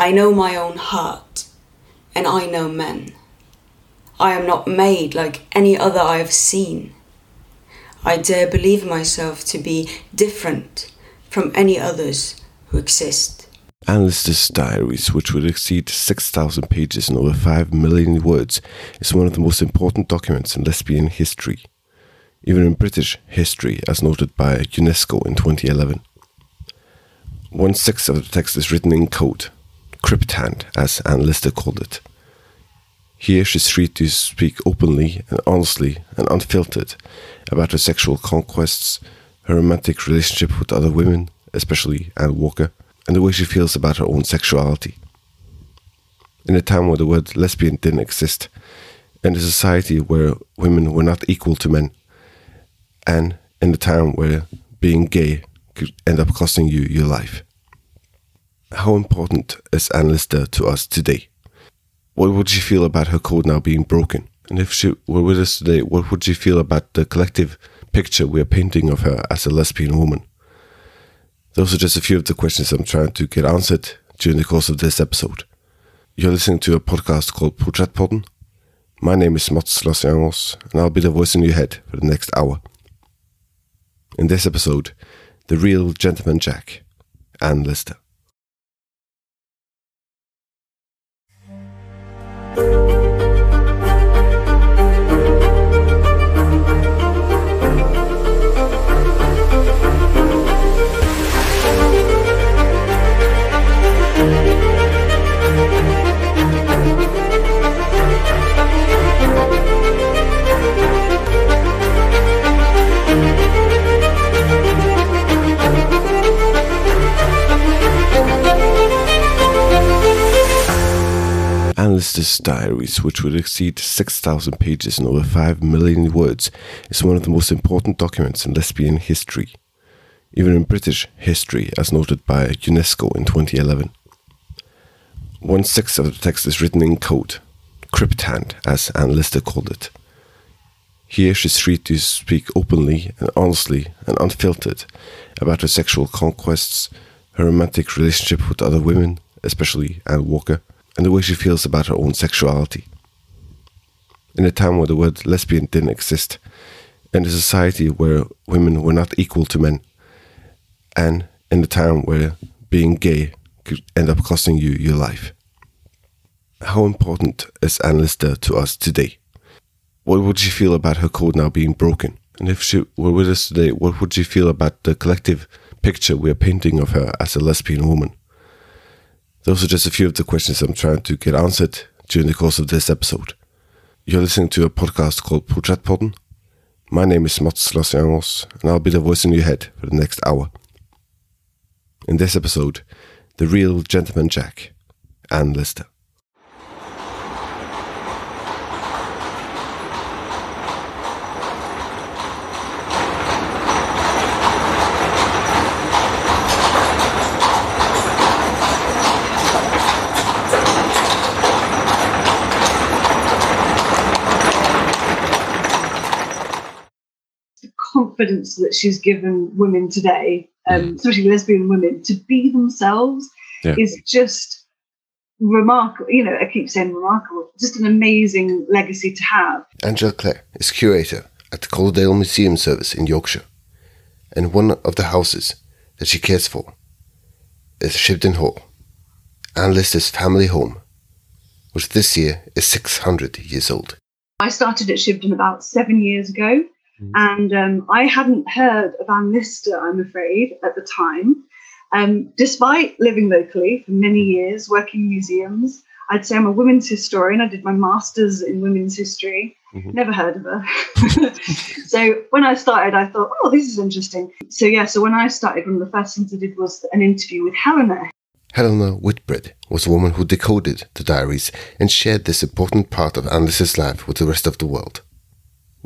I know my own heart, and I know men. I am not made like any other I have seen. I dare believe myself to be different from any others who exist. Anne Lister's diaries, which would exceed 6,000 pages and over 5 million words, is one of the most important documents in lesbian history, even in British history, as noted by UNESCO in 2011. One sixth of the text is written in code, crypthand, as Anne Lister called it. Here she's free to speak openly and honestly and unfiltered about her sexual conquests, her romantic relationship with other women, especially Anne Walker, and the way she feels about her own sexuality. In a time where the word lesbian didn't exist, in a society where women were not equal to men, and in a time where being gay could end up costing you your life. How important is Lister to us today? What would she feel about her code now being broken? And if she were with us today, what would she feel about the collective picture we are painting of her as a lesbian woman? Those are just a few of the questions I'm trying to get answered during the course of this episode. You're listening to a podcast called Porträttpodden. My name is Mats Lasiangos, and I'll be the voice in your head for the next hour. In this episode, the real gentleman Jack, Anne Lister. Lister's diaries, which would exceed 6,000 pages and over 5 million words, is one of the most important documents in lesbian history, even in British history, as noted by UNESCO in 2011. One sixth of the text is written in code, crypthand, as Anne Lister called it. Here she's free to speak openly and honestly and unfiltered about her sexual conquests, her romantic relationship with other women, especially Anne Walker, and the way she feels about her own sexuality. In a time where the word lesbian didn't exist, in a society where women were not equal to men, and in a time where being gay could end up costing you your life. How important is Anne Lister to us today? What would she feel about her code now being broken? And if she were with us today, what would she feel about the collective picture we are painting of her as a lesbian woman? Those are just a few of the questions I'm trying to get answered during the course of this episode. You're listening to a podcast called Porträttpodden. My name is Mats Lasiangos, and I'll be the voice in your head for the next hour. In this episode, the real gentleman Jack, Anne Lister. Confidence that she's given women today, um, especially lesbian women, to be themselves Yeah. is just remarkable. You know, I keep saying remarkable, just an amazing legacy to have. Angela Clare is curator at the Calderdale Museum Service in Yorkshire, and one of the houses that she cares for is Shibden Hall, Anne Lister's family home, which this year is 600 years old. I started at Shibden about seven years ago, and um, I hadn't heard of Anne I'm afraid, at the time. Um, despite living locally for many years, working in museums, I'd say I'm a women's historian. I did my master's in women's history. Mhm. Never heard of her. so when I started, I thought, oh, this is interesting. So yeah, so when I started, one of the first things I did was an interview with Helena, Helena Whitbread was a woman who decoded the diaries and shared this important part of Lister's life with the rest of the world.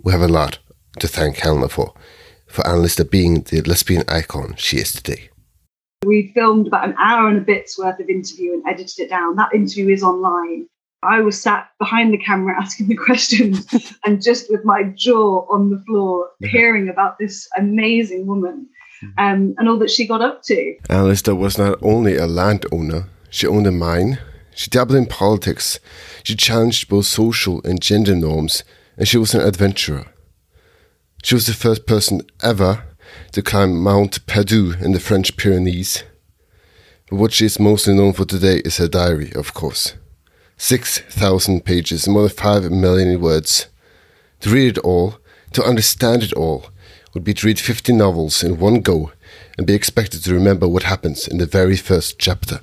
We have a lot to thank Helena for, for Anne Lister being the lesbian icon she is today. We filmed about an hour and a bit's worth of interview and edited it down. That interview is online. I was sat behind the camera asking the questions and just with my jaw on the floor, hearing about this amazing woman um, and all that she got up to. Anne was not only a landowner, She owned a mine. She dabbled in politics. She challenged both social and gender norms, and she was an adventurer. She was the first person ever to climb Mount Perdu in the French Pyrenees. But what she is mostly known for today is her diary, of course. 6,000 pages, more than 5 million words. To read it all, to understand it all, would be to read 50 novels in one go and be expected to remember what happens in the very first chapter.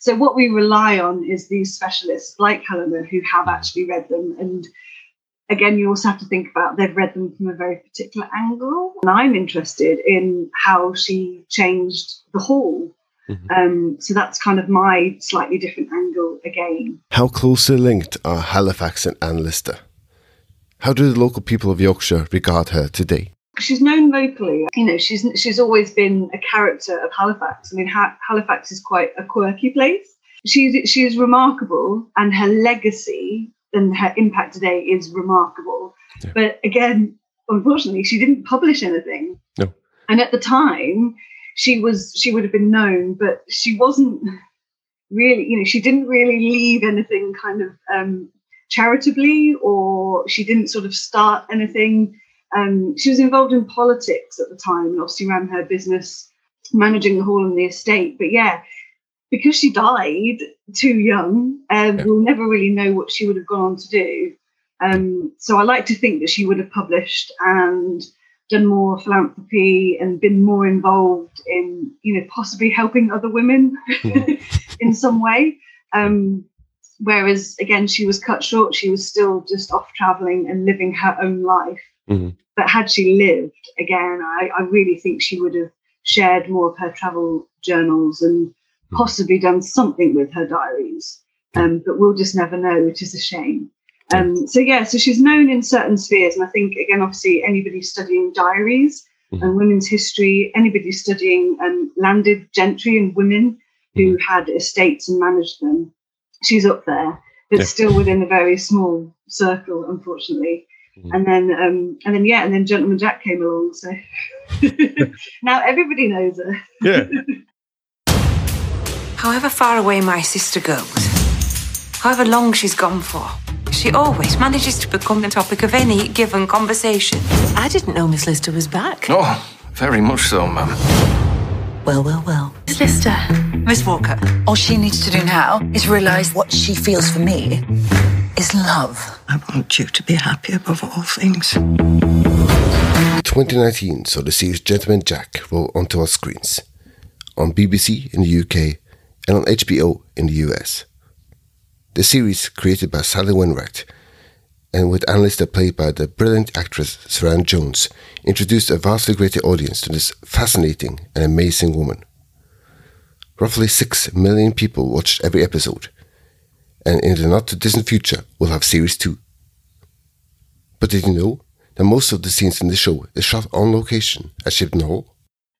So what we rely on is these specialists like Helena who have actually read them. And again, you also have to think about they've read them from a very particular angle. And I'm interested in how she changed the hall. Mm-hmm. Um, so that's kind of my slightly different angle again. How closely linked are Halifax and Anne Lister? How do the local people of Yorkshire regard her today? she's known locally. You know, she's she's always been a character of Halifax. I mean, ha- Halifax is quite a quirky place. She's she's remarkable, and her legacy and her impact today is remarkable. Yeah. But again, unfortunately, she didn't publish anything. No. And at the time, she was she would have been known, but she wasn't really. You know, she didn't really leave anything kind of um, charitably, or she didn't sort of start anything um, she was involved in politics at the time and obviously ran her business managing the hall and the estate. But yeah, because she died too young, um, yeah. we'll never really know what she would have gone on to do. Um, so I like to think that she would have published and done more philanthropy and been more involved in, you know, possibly helping other women mm-hmm. in some way. Um, whereas again, she was cut short. She was still just off traveling and living her own life. Mm-hmm. But had she lived again, I, I, really think she would have shared more of her travel journals and. Possibly done something with her diaries. Um, but we'll just never know, which is a shame. Um, so yeah, so she's known in certain spheres, and I think again, obviously, anybody studying diaries mm-hmm. and women's history, anybody studying um, landed gentry and women who mm-hmm. had estates and managed them, she's up there, but yeah. still within a very small circle, unfortunately. Mm. And then, um, and then, yeah, and then Gentleman Jack came along. So now everybody knows her. Yeah. However far away my sister goes, however long she's gone for, she always manages to become the topic of any given conversation. I didn't know Miss Lister was back. Oh, very much so, ma'am. Well, well, well. Miss Lister. Miss Walker. All she needs to do now is realize what she feels for me is love. I want you to be happy above all things. 2019 saw the series Gentleman Jack roll onto our screens on BBC in the UK and on HBO in the US. The series, created by Sally Wainwright and with Anne Lister played by the brilliant actress Suranne Jones, introduced a vastly greater audience to this fascinating and amazing woman. Roughly 6 million people watched every episode, and in the not too distant future we'll have series 2. But did you know that most of the scenes in the show is shot on location at Shibden Hall?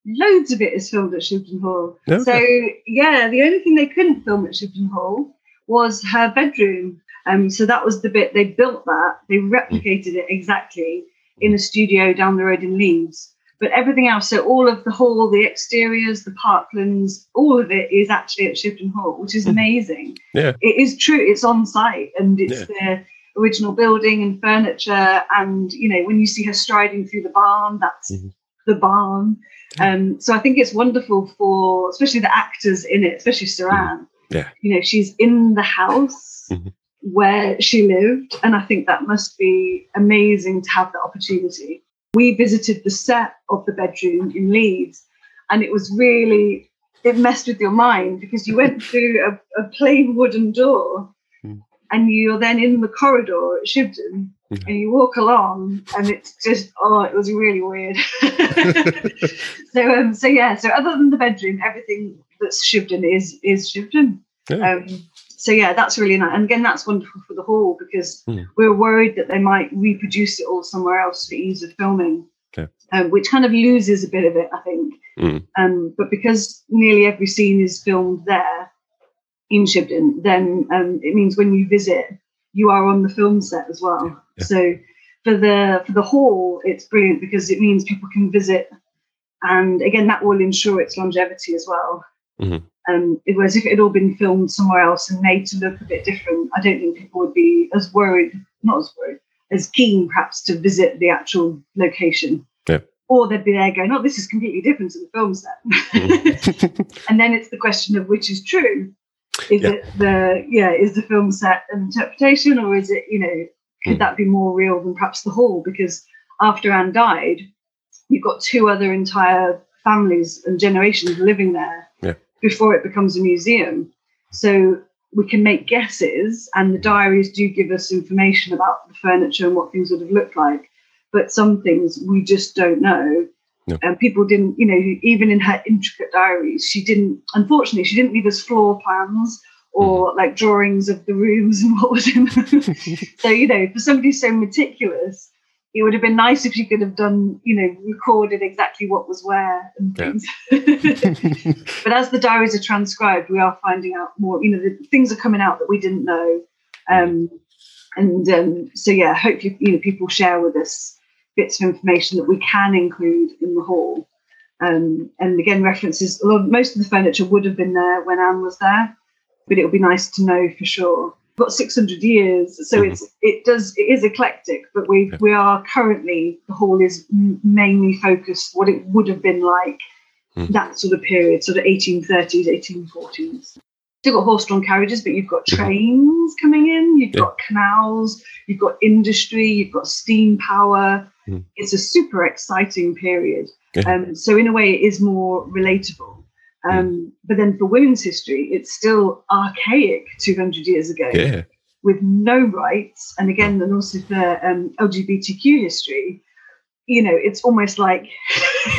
Loads of it is filmed at Shibden Hall. Okay. So yeah, the only thing they couldn't film at Shibden Hall was her bedroom. Um, so that was the bit they built that they replicated it exactly in a studio down the road in Leeds. But everything else, so all of the hall, the exteriors, the parklands, all of it is actually at Shibden Hall, which is hmm. amazing. Yeah. It is true. It's on site and it's yeah. the original building and furniture. And, you know, when you see her striding through the barn, that's mm-hmm. The barn. Um, so I think it's wonderful for, especially the actors in it, especially Suranne. Yeah. You know, she's in the house. Mm-hmm where she lived. And I think that must be amazing to have that opportunity we visited the set of the bedroom in Leeds, and it was really it messed with your mind because you went through a, a plain wooden door, mm. and you're then in the corridor at Shibden, mm. and you walk along, and it's just oh, it was really weird. so um, so yeah, so other than the bedroom, everything that's Shibden is is Shibden. Yeah. Um, so yeah, that's really nice. And again, that's wonderful for the hall because mm. we're worried that they might reproduce it all somewhere else for ease of filming, okay. um, which kind of loses a bit of it, I think. Mm. Um, but because nearly every scene is filmed there in Shibden, then um, it means when you visit, you are on the film set as well. Yeah. So for the for the hall, it's brilliant because it means people can visit, and again, that will ensure its longevity as well. Mm-hmm. Um, whereas if it had all been filmed somewhere else and made to look a bit different, I don't think people would be as worried, not as worried, as keen perhaps to visit the actual location. Yeah. Or they'd be there going, oh, this is completely different to the film set. and then it's the question of which is true. Is Yeah. it the yeah, is the film set an interpretation or is it, you know, could Mm. that be more real than perhaps the hall? Because after Anne died, you've got two other entire families and generations living there Yeah. before it becomes a museum. So we can make guesses, and the diaries do give us information about the furniture and what things would have looked like. But some things we just don't know. No. And people didn't, you know, even in her intricate diaries, she didn't, unfortunately, she didn't leave us floor plans or like drawings of the rooms and what was in them. so, you know, for somebody so meticulous, it would have been nice if she could have done, you know, recorded exactly what was where and Yeah. things. but as the diaries are transcribed, we are finding out more. You know, the things are coming out that we didn't know, um, and um, so yeah, hopefully, you know, people share with us bits of information that we can include in the hall. Um, and again, references. Most of the furniture would have been there when Anne was there, but it would be nice to know for sure. We've got 600 years, so Mhm. it's it does it is eclectic, but we Yeah. we are currently the hall is mainly focused what it would have been like Mhm. that sort of period, sort of 1830s, 1840s. Still got horse-drawn carriages, but you've got trains coming in, you've Yeah. got canals, you've got industry, you've got steam power. Mhm. It's a super exciting period. Yeah. Um, so in a way, it is more relatable. Um, But then for women's history, it's still archaic 200 years ago yeah. with no rights. And again, and also for um, LGBTQ history, you know, it's almost like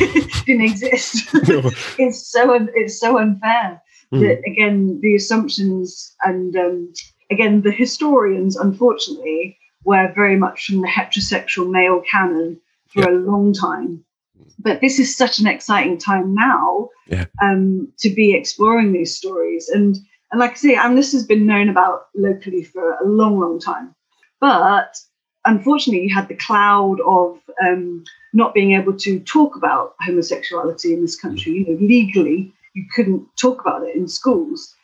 it didn't exist. It's so un- it's so unfair Mm. that again the assumptions and um, again the historians, unfortunately, were very much from the heterosexual male canon for a long time. But this is such an exciting time now Yeah. um, to be exploring these stories. And and like I say, and this has been known about locally for a long, long time. But unfortunately, you had the cloud of um, not being able to talk about homosexuality in this country. You know, legally, you couldn't talk about it in schools.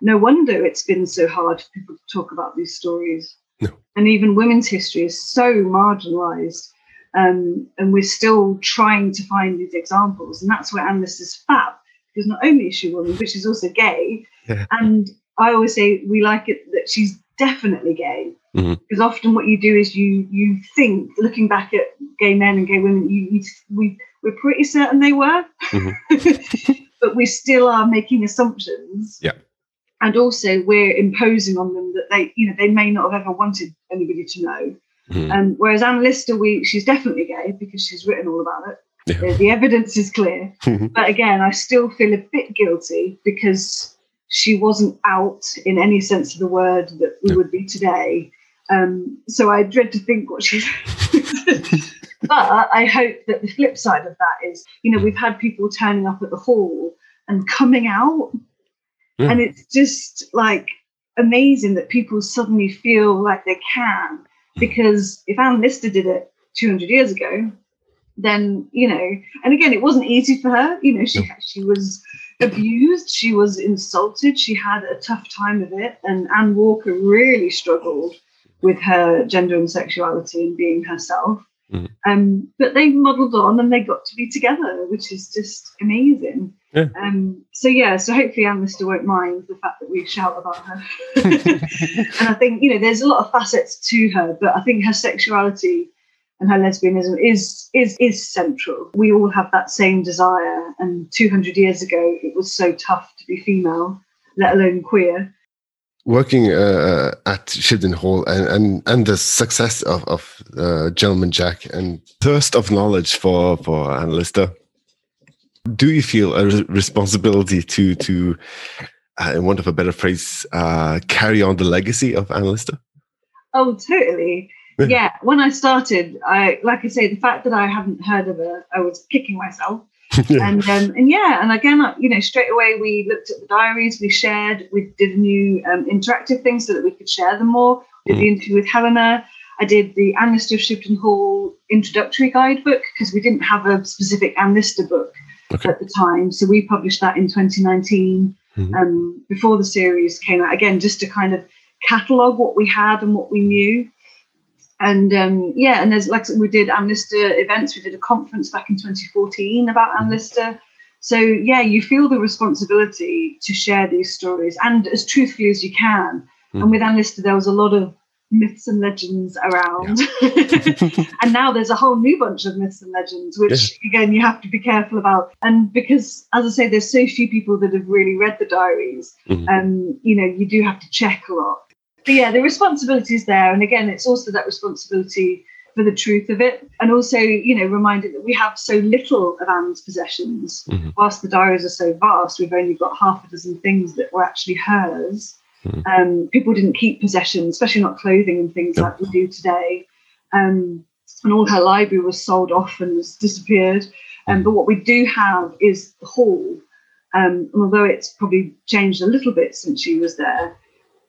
No wonder it's been so hard for people to talk about these stories. No. And even women's history is so marginalized. Um, and we're still trying to find these examples. And that's where Anne is fab, because not only is she a woman, but she's also gay. Yeah. And I always say we like it that she's definitely gay. Mhm. Because often what you do is you you think, looking back at gay men and gay women, you, you we we're pretty certain they were, but we still are making assumptions. Yeah. And also we're imposing on them that they, you know, they may not have ever wanted anybody to know. Mhm. Um, whereas Anne Lister, we she's definitely gay because she's written all about it. Yeah. The- evidence is clear. but again, I still feel a bit guilty because she wasn't out in any sense of the word that we would be today. Um, so I dread to think what she's. but I hope that the flip side of that is, you know, we've had people turning up at the hall and coming out, Yeah. and it's just like amazing that people suddenly feel like they can. Because if Anne Lister did it 200 years ago, then you know, and again, it wasn't easy for her. You know, she No. she was abused, she was insulted, she had a tough time of it, and Anne Walker really struggled with her gender and sexuality and being herself. Mhm. Um, but they modelled on and they got to be together, which is just amazing. Yeah. Um, so yeah, so hopefully Anne Lister won't mind the fact that we shout about her. and I think you know there's a lot of facets to her, but I think her sexuality and her lesbianism is is is central. We all have that same desire, and 200 years ago it was so tough to be female, let alone queer. Working uh, at Shibden Hall and, and, and the success of, of uh, Gentleman Jack and thirst of knowledge for, for Anne Lister, do you feel a responsibility to, to uh, in want of a better phrase, uh, carry on the legacy of Anne Oh, totally. Yeah. Yeah. When I started, I like I say, the fact that I hadn't heard of her, I was kicking myself. Yeah. And um, and yeah, and again, you know, straight away we looked at the diaries, we shared, we did a new um, interactive thing so that we could share them more. Did the interview with Helena. I did the Anne of Shibden Hall introductory guidebook because we didn't have a specific Anne book. Okay. at the time. So we published that in 2019 Mhm. um, before the series came out. Again, just to kind of catalogue what we had and what we knew. And um, yeah, and there's like we did Anne events. We did a conference back in 2014 about Lister. So yeah, you feel the responsibility to share these stories and as truthfully as you can. And with Anne there was a lot of myths and legends around. and now there's a whole new bunch of myths and legends, which again you have to be careful about. And because, as I say, there's so few people that have really read the diaries, Mhm. um, you know, you do have to check a lot. But yeah, the responsibility is there. And again, it's also that responsibility for the truth of it. And also, you know, reminded that we have so little of Anne's possessions. Mhm. Whilst the diaries are so vast, we've only got half a dozen things that were actually hers. Um, people didn't keep possessions, especially not clothing and things like we do today. Um, and all her library was sold off and has disappeared. Um, but what we do have is the hall. Um, and although it's probably changed a little bit since she was there,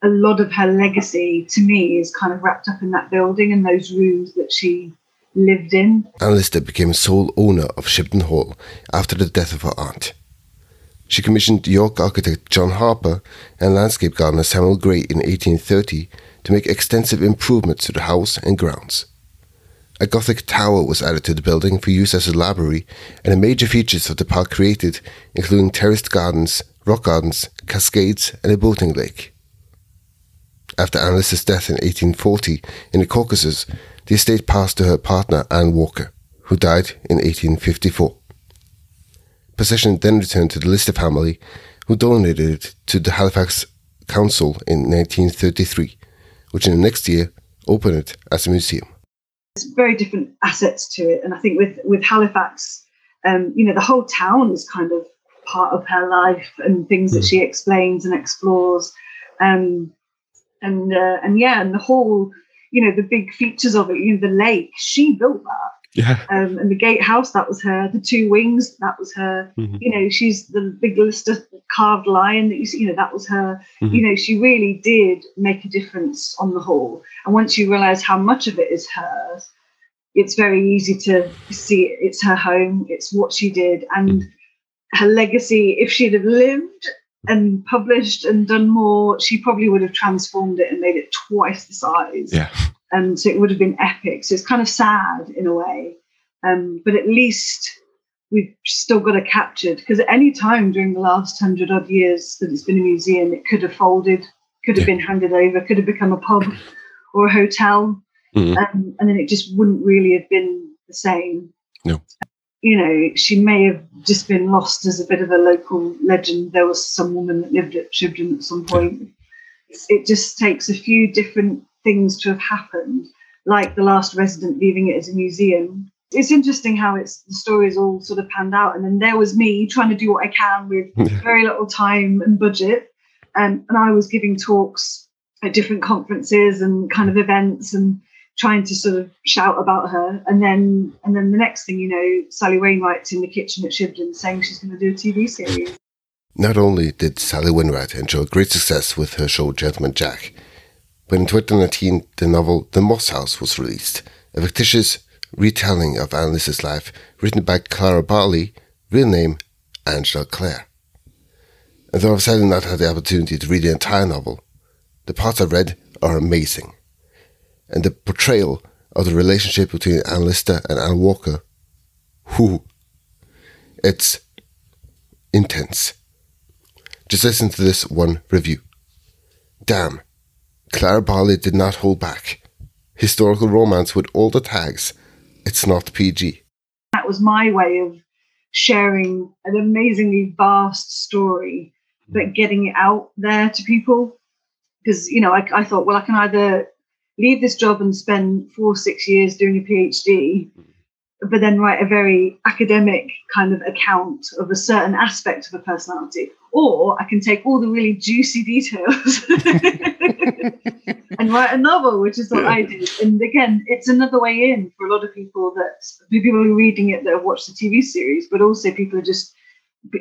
a lot of her legacy to me is kind of wrapped up in that building and those rooms that she lived in. Anne Lister became sole owner of Shibden Hall after the death of her aunt. She commissioned York architect John Harper and landscape gardener Samuel Gray in 1830 to make extensive improvements to the house and grounds. A Gothic tower was added to the building for use as a library, and the major features of the park created, including terraced gardens, rock gardens, cascades, and a boating lake. After Lister's death in 1840 in the Caucasus, the estate passed to her partner Anne Walker, who died in 1854. Possession then returned to the Lister family, who donated it to the Halifax Council in 1933, which in the next year opened it as a museum. There's very different assets to it. And I think with, with Halifax, um, you know, the whole town is kind of part of her life and things that she explains and explores. Um, and uh, and yeah, and the whole, you know, the big features of it, you know, the lake, she built that. Yeah. Um, and the gatehouse, that was her. The two wings, that was her. Mhm. You know, she's the big Lister carved lion that you see, you know, that was her. Mhm. You know, she really did make a difference on the whole. And once you realize how much of it is hers, it's very easy to see it. it's her home, it's what she did, and her legacy. If she'd have lived and published and done more, she probably would have transformed it and made it twice the size Yeah. And so it would have been epic. So it's kind of sad in a way, um, but at least we've still got it captured because at any time during the last hundred odd years that it's been a museum, it could have folded, could have been handed over, could have become a pub or a hotel, Mhm. um, and then it just wouldn't really have been the same. No. You know, she may have just been lost as a bit of a local legend. There was some woman that lived at Shibden at some point. It just takes a few different things to have happened, like the last resident leaving it as a museum. It's interesting how it's the stories all sort of panned out, and then there was me trying to do what I can with very little time and budget, um, and I was giving talks at different conferences and kind of events and trying to sort of shout about her. And then and then the next thing you know sally wainwright's in the kitchen at shibden saying she's going to do a tv series. Not only did Sally Wainwright enjoy great success with her show Gentleman Jack, but in 2019 the novel The Moss House was released, a fictitious retelling of Anne Lister's life written by Clara Barley, real name Angela Clare. And though I've sadly not had the opportunity to read the entire novel, the parts I've read are amazing. And the portrayal of the relationship between Anne Lister and Anne Walker, whoo, it's intense. Just listen to this one review. Damn, Clara Barley did not hold back. Historical romance with all the tags. It's not PG. that was my way of sharing an amazingly vast story but getting it out there to people because you know I, I thought well i can either leave this job and spend four six years doing a phd but then write a very academic kind of account of a certain aspect of a personality. Or i can take all the really juicy details and write a novel which is what i did and again it's another way in for a lot of people that people who are reading it that have watched the tv series but also people are just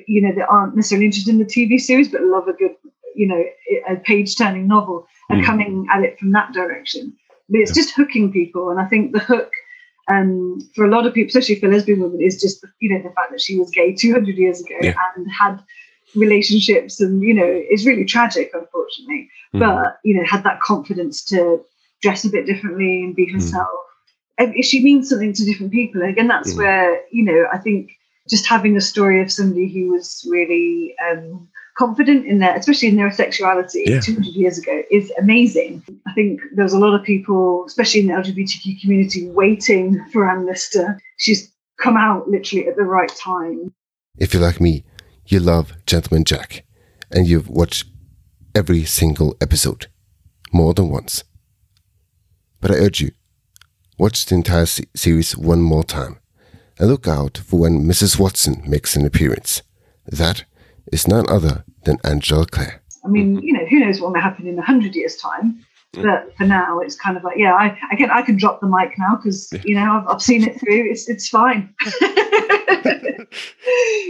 you know that aren't necessarily interested in the tv series but love a good you know a page turning novel and Mm. coming at it from that direction. But it's just hooking people and i think the hook um, for a lot of people, especially for lesbian women, is just you know the fact that she was gay 200 years ago Yeah. and had relationships, and you know it's really tragic, unfortunately. Mhm. But you know had that confidence to dress a bit differently and be herself. And she means something to different people. And again, that's Mhm. where you know I think just having a story of somebody who was really um, confident in their, especially in their sexuality Yeah. 200 years ago, is amazing. I think there was a lot of people, especially in the LGBTQ community, waiting for Anne Lister. She's come out literally at the right time. If you're like me, you love Gentleman Jack, and you've watched every single episode more than once. But I urge you, watch the entire se- series one more time, and look out for when Mrs. Watson makes an appearance. That is none other than Angela Clare. I mean, you know, who knows what will happen in a hundred years' time. But for now, it's kind of like, yeah, I, I can I can drop the mic now because you know I've, I've seen it through. It's it's fine.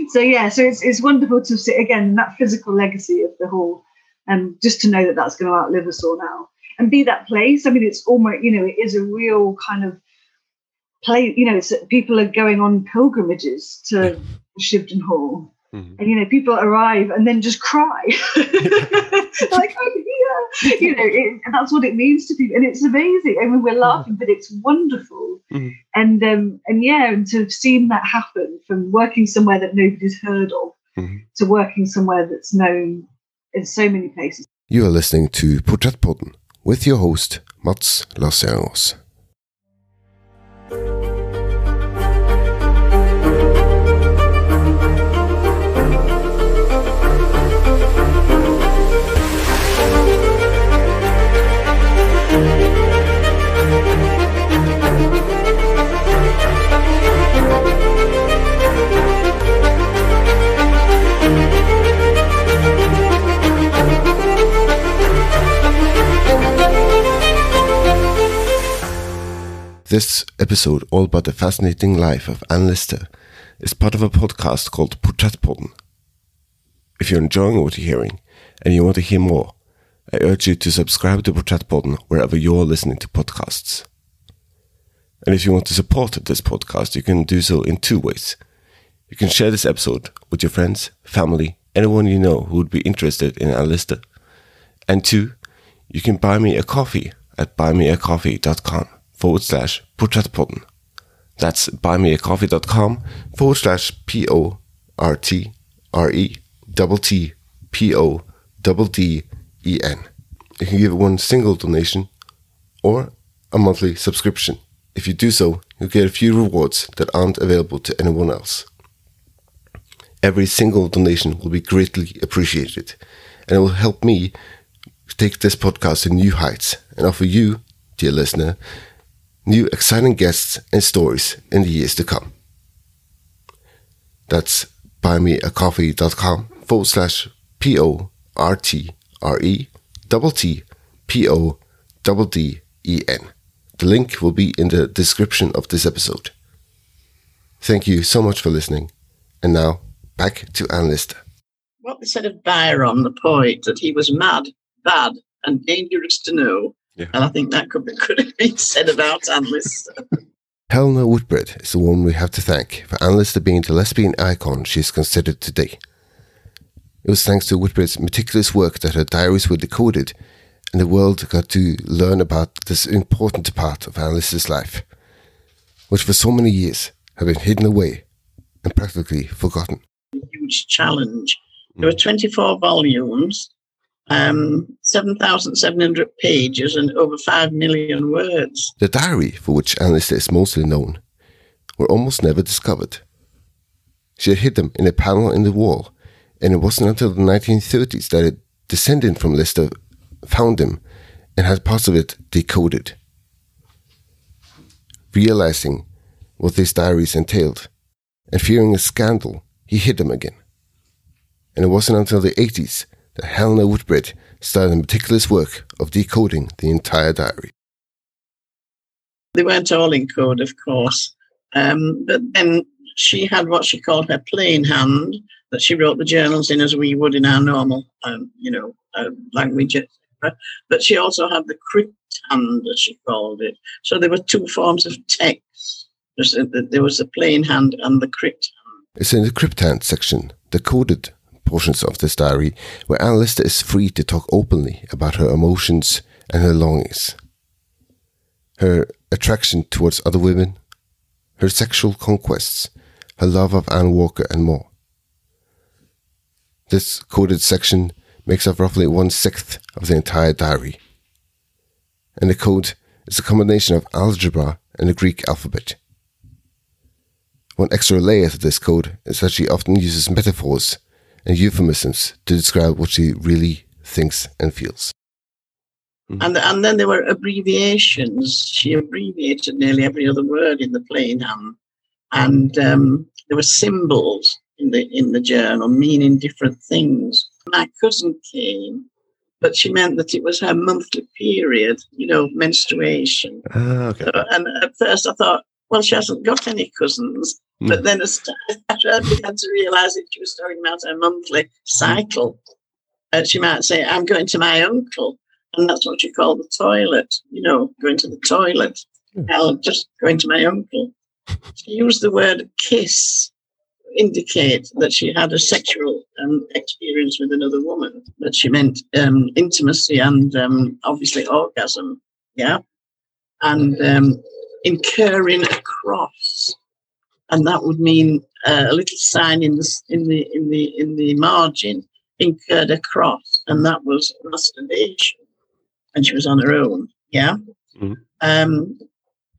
so yeah, so it's it's wonderful to see again that physical legacy of the hall, and just to know that that's going to outlive us all now and be that place. I mean, it's almost you know it is a real kind of play. You know, it's people are going on pilgrimages to Shibden Hall, Mhm. and you know people arrive and then just cry like i'm here you know it, and that's what it means to people and it's amazing i mean we're laughing but it's wonderful Mhm. and um and yeah and to have seen that happen from working somewhere that nobody's heard of Mhm. to working somewhere that's known in so many places You are listening to Porträttpodden with your host, Mats Laserros. This episode, all about the fascinating life of Anne Lister, is part of a podcast called Porträttpodden. If you're enjoying what you're hearing and you want to hear more, I urge you to subscribe to Porträttpodden wherever you're listening to podcasts. And if you want to support this podcast, you can do so in two ways. You can share this episode with your friends, family, anyone you know who would be interested in Anne Lister. And two, you can buy me a coffee at buymeacoffee.com forward slash porträttpodden. That's buymeacoffee.com forward slash P O R T R E double T P O double D E N. You can give one single donation or a monthly subscription. If you do so, you'll get a few rewards that aren't available to anyone else. Every single donation will be greatly appreciated, and it will help me take this podcast to new heights and offer you, dear listener, new exciting guests and stories in the years to come. That's buymeacoffee.com forward slash P O R T R E double T P O double D E N. The link will be in the description of this episode. Thank you so much for listening. And now, back to Anne Lister. what they said of Byron, the poet, that he was mad, bad, and dangerous to know. Yeah. And I think that could, be, could have been said about Anne Lister. Helena Whitbread is the woman we have to thank for Anne Lister being the lesbian icon she is considered today. It was thanks to Whitbread's meticulous work that her diaries were decoded and the world got to learn about this important part of Anne Lister's life, which for so many years had been hidden away and practically forgotten. Huge challenge. There were mm. 24 volumes, um, 7,700 pages, and over 5 million words. The diary, for which Anne is mostly known, were almost never discovered. She had hid them in a panel in the wall, and it wasn't until the 1930s that a descendant from Lister found them and had parts of it decoded. Realizing what these diaries entailed, and fearing a scandal, he hid them again. And it wasn't until the 80s that Helena Whitbread started the meticulous work of decoding the entire diary. They weren't all in code, of course. Um, but then she had what she called her plain hand that she wrote the journals in as we would in our normal, um, you know, uh, language, etc. But she also had the crypt hand, as she called it. So there were two forms of text. There was the plain hand and the crypt hand. It's in the crypt hand section, the coded portions of this diary, where Anne Lister is free to talk openly about her emotions and her longings, her attraction towards other women, her sexual conquests, her love of Anne Walker, and more. This coded section makes up roughly one sixth of the entire diary. And the code is a combination of algebra and the Greek alphabet. One extra layer to this code is that she often uses metaphors and euphemisms to describe what she really thinks and feels. Mm-hmm. And, and then there were abbreviations. She abbreviated nearly every other word in the plain hand. And um, there were symbols in the in the journal meaning different things. My cousin came, but she meant that it was her monthly period, you know, menstruation. Ah, okay. So, and at first I thought, well, she hasn't got any cousins. Mm. But then I began to realise that she was talking about her monthly cycle. Uh, she might say, I'm going to my uncle. And that's what you call the toilet, you know, going to the toilet. Mm. just going to my uncle. She used the word kiss indicate that she had a sexual um, experience with another woman, that she meant um, intimacy and um, obviously orgasm, yeah, and um, incurring a cross, and that would mean uh, a little sign in the in the in the in the margin incurred a cross, and that was masturbation, and she was on her own, yeah. Mm-hmm.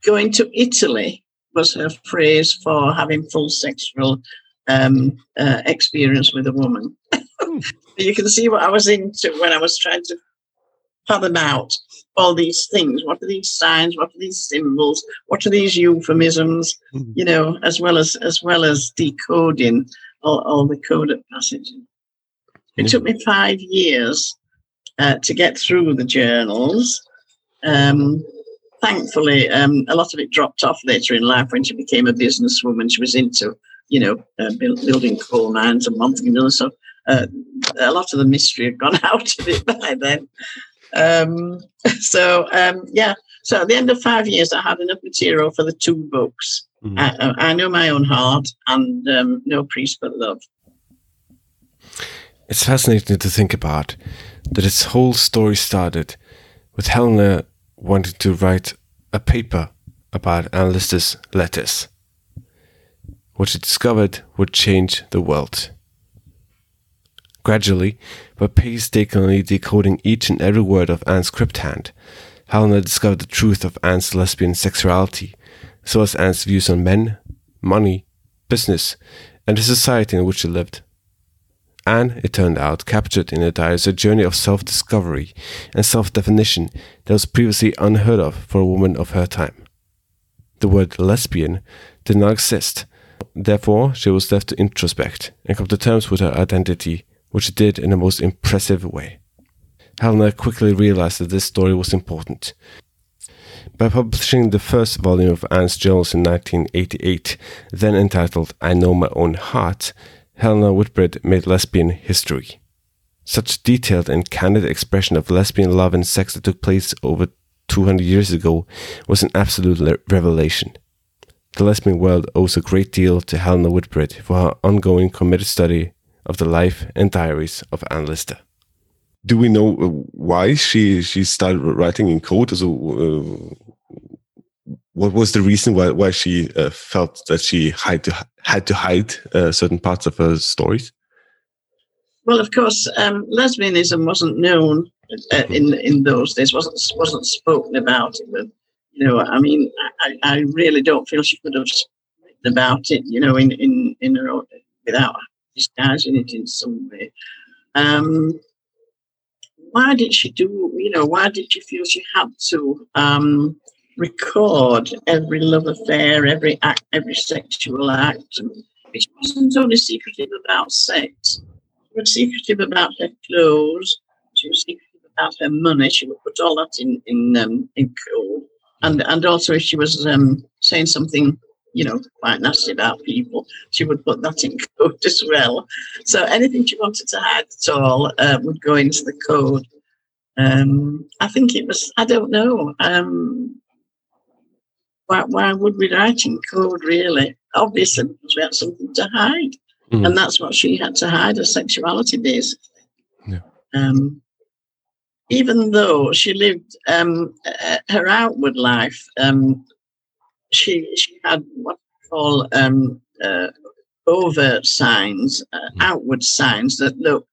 going to Italy was her phrase for having full sexual um, uh, experience with a woman. Hmm. you can see what I was into when I was trying to fathom out all these things. What are these signs? What are these symbols? What are these euphemisms? Mm-hmm. You know, as well as as well as decoding all, all the coded passages. It mm-hmm. took me five years uh, to get through the journals. Um, thankfully, um, a lot of it dropped off later in life when she became a businesswoman. She was into you know, uh, build, building coal mines and Montague and so uh, a lot of the mystery had gone out of it by then. Um, so um, yeah, so at the end of five years, I had enough material for the two books. Mm-hmm. I, I, know my own heart and um, no priest but love. It's fascinating to think about that this whole story started with Helena wanting to write a paper about Anne Lister's letters what she discovered would change the world. Gradually, by painstakingly decoding each and every word of Anne's crypt hand, Helena discovered the truth of Anne's lesbian sexuality, as well as Anne's views on men, money, business, and the society in which she lived. Anne, it turned out, captured in her diaries a journey of self discovery and self definition that was previously unheard of for a woman of her time. The word lesbian did not exist, Therefore, she was left to introspect and come to terms with her identity, which she did in a most impressive way. Helena quickly realized that this story was important. By publishing the first volume of Anne's journals in 1988, then entitled I Know My Own Heart, Helena Whitbread made lesbian history. Such detailed and candid expression of lesbian love and sex that took place over 200 years ago was an absolute revelation. The lesbian world owes a great deal to Helena Whitbread for her ongoing committed study of the life and diaries of Anne Lister. Do we know uh, why she she started writing in code? So, uh, what was the reason why why she uh, felt that she had to had to hide uh, certain parts of her stories? Well, of course, um, lesbianism wasn't known uh, in in those days. wasn't wasn't spoken about. But you know, I mean, I, I really don't feel she could have written about it, you know, in in in her own, without disguising it in some way. Um, why did she do? You know, why did she feel she had to um, record every love affair, every act, every sexual act? She wasn't only secretive about sex; she was secretive about her clothes. She was secretive about her money. She would put all that in in um, in code and and also if she was um, saying something you know quite nasty about people she would put that in code as well so anything she wanted to hide at all uh, would go into the code um, i think it was i don't know um, why, why would we write in code, really? Obviously, because we had something to hide. Mm. And that's what she had to hide her sexuality, basically. Yeah. Um, even though she lived um, uh, her outward life, um, she she had what we call um, uh, overt signs, uh, Mm. outward signs that look,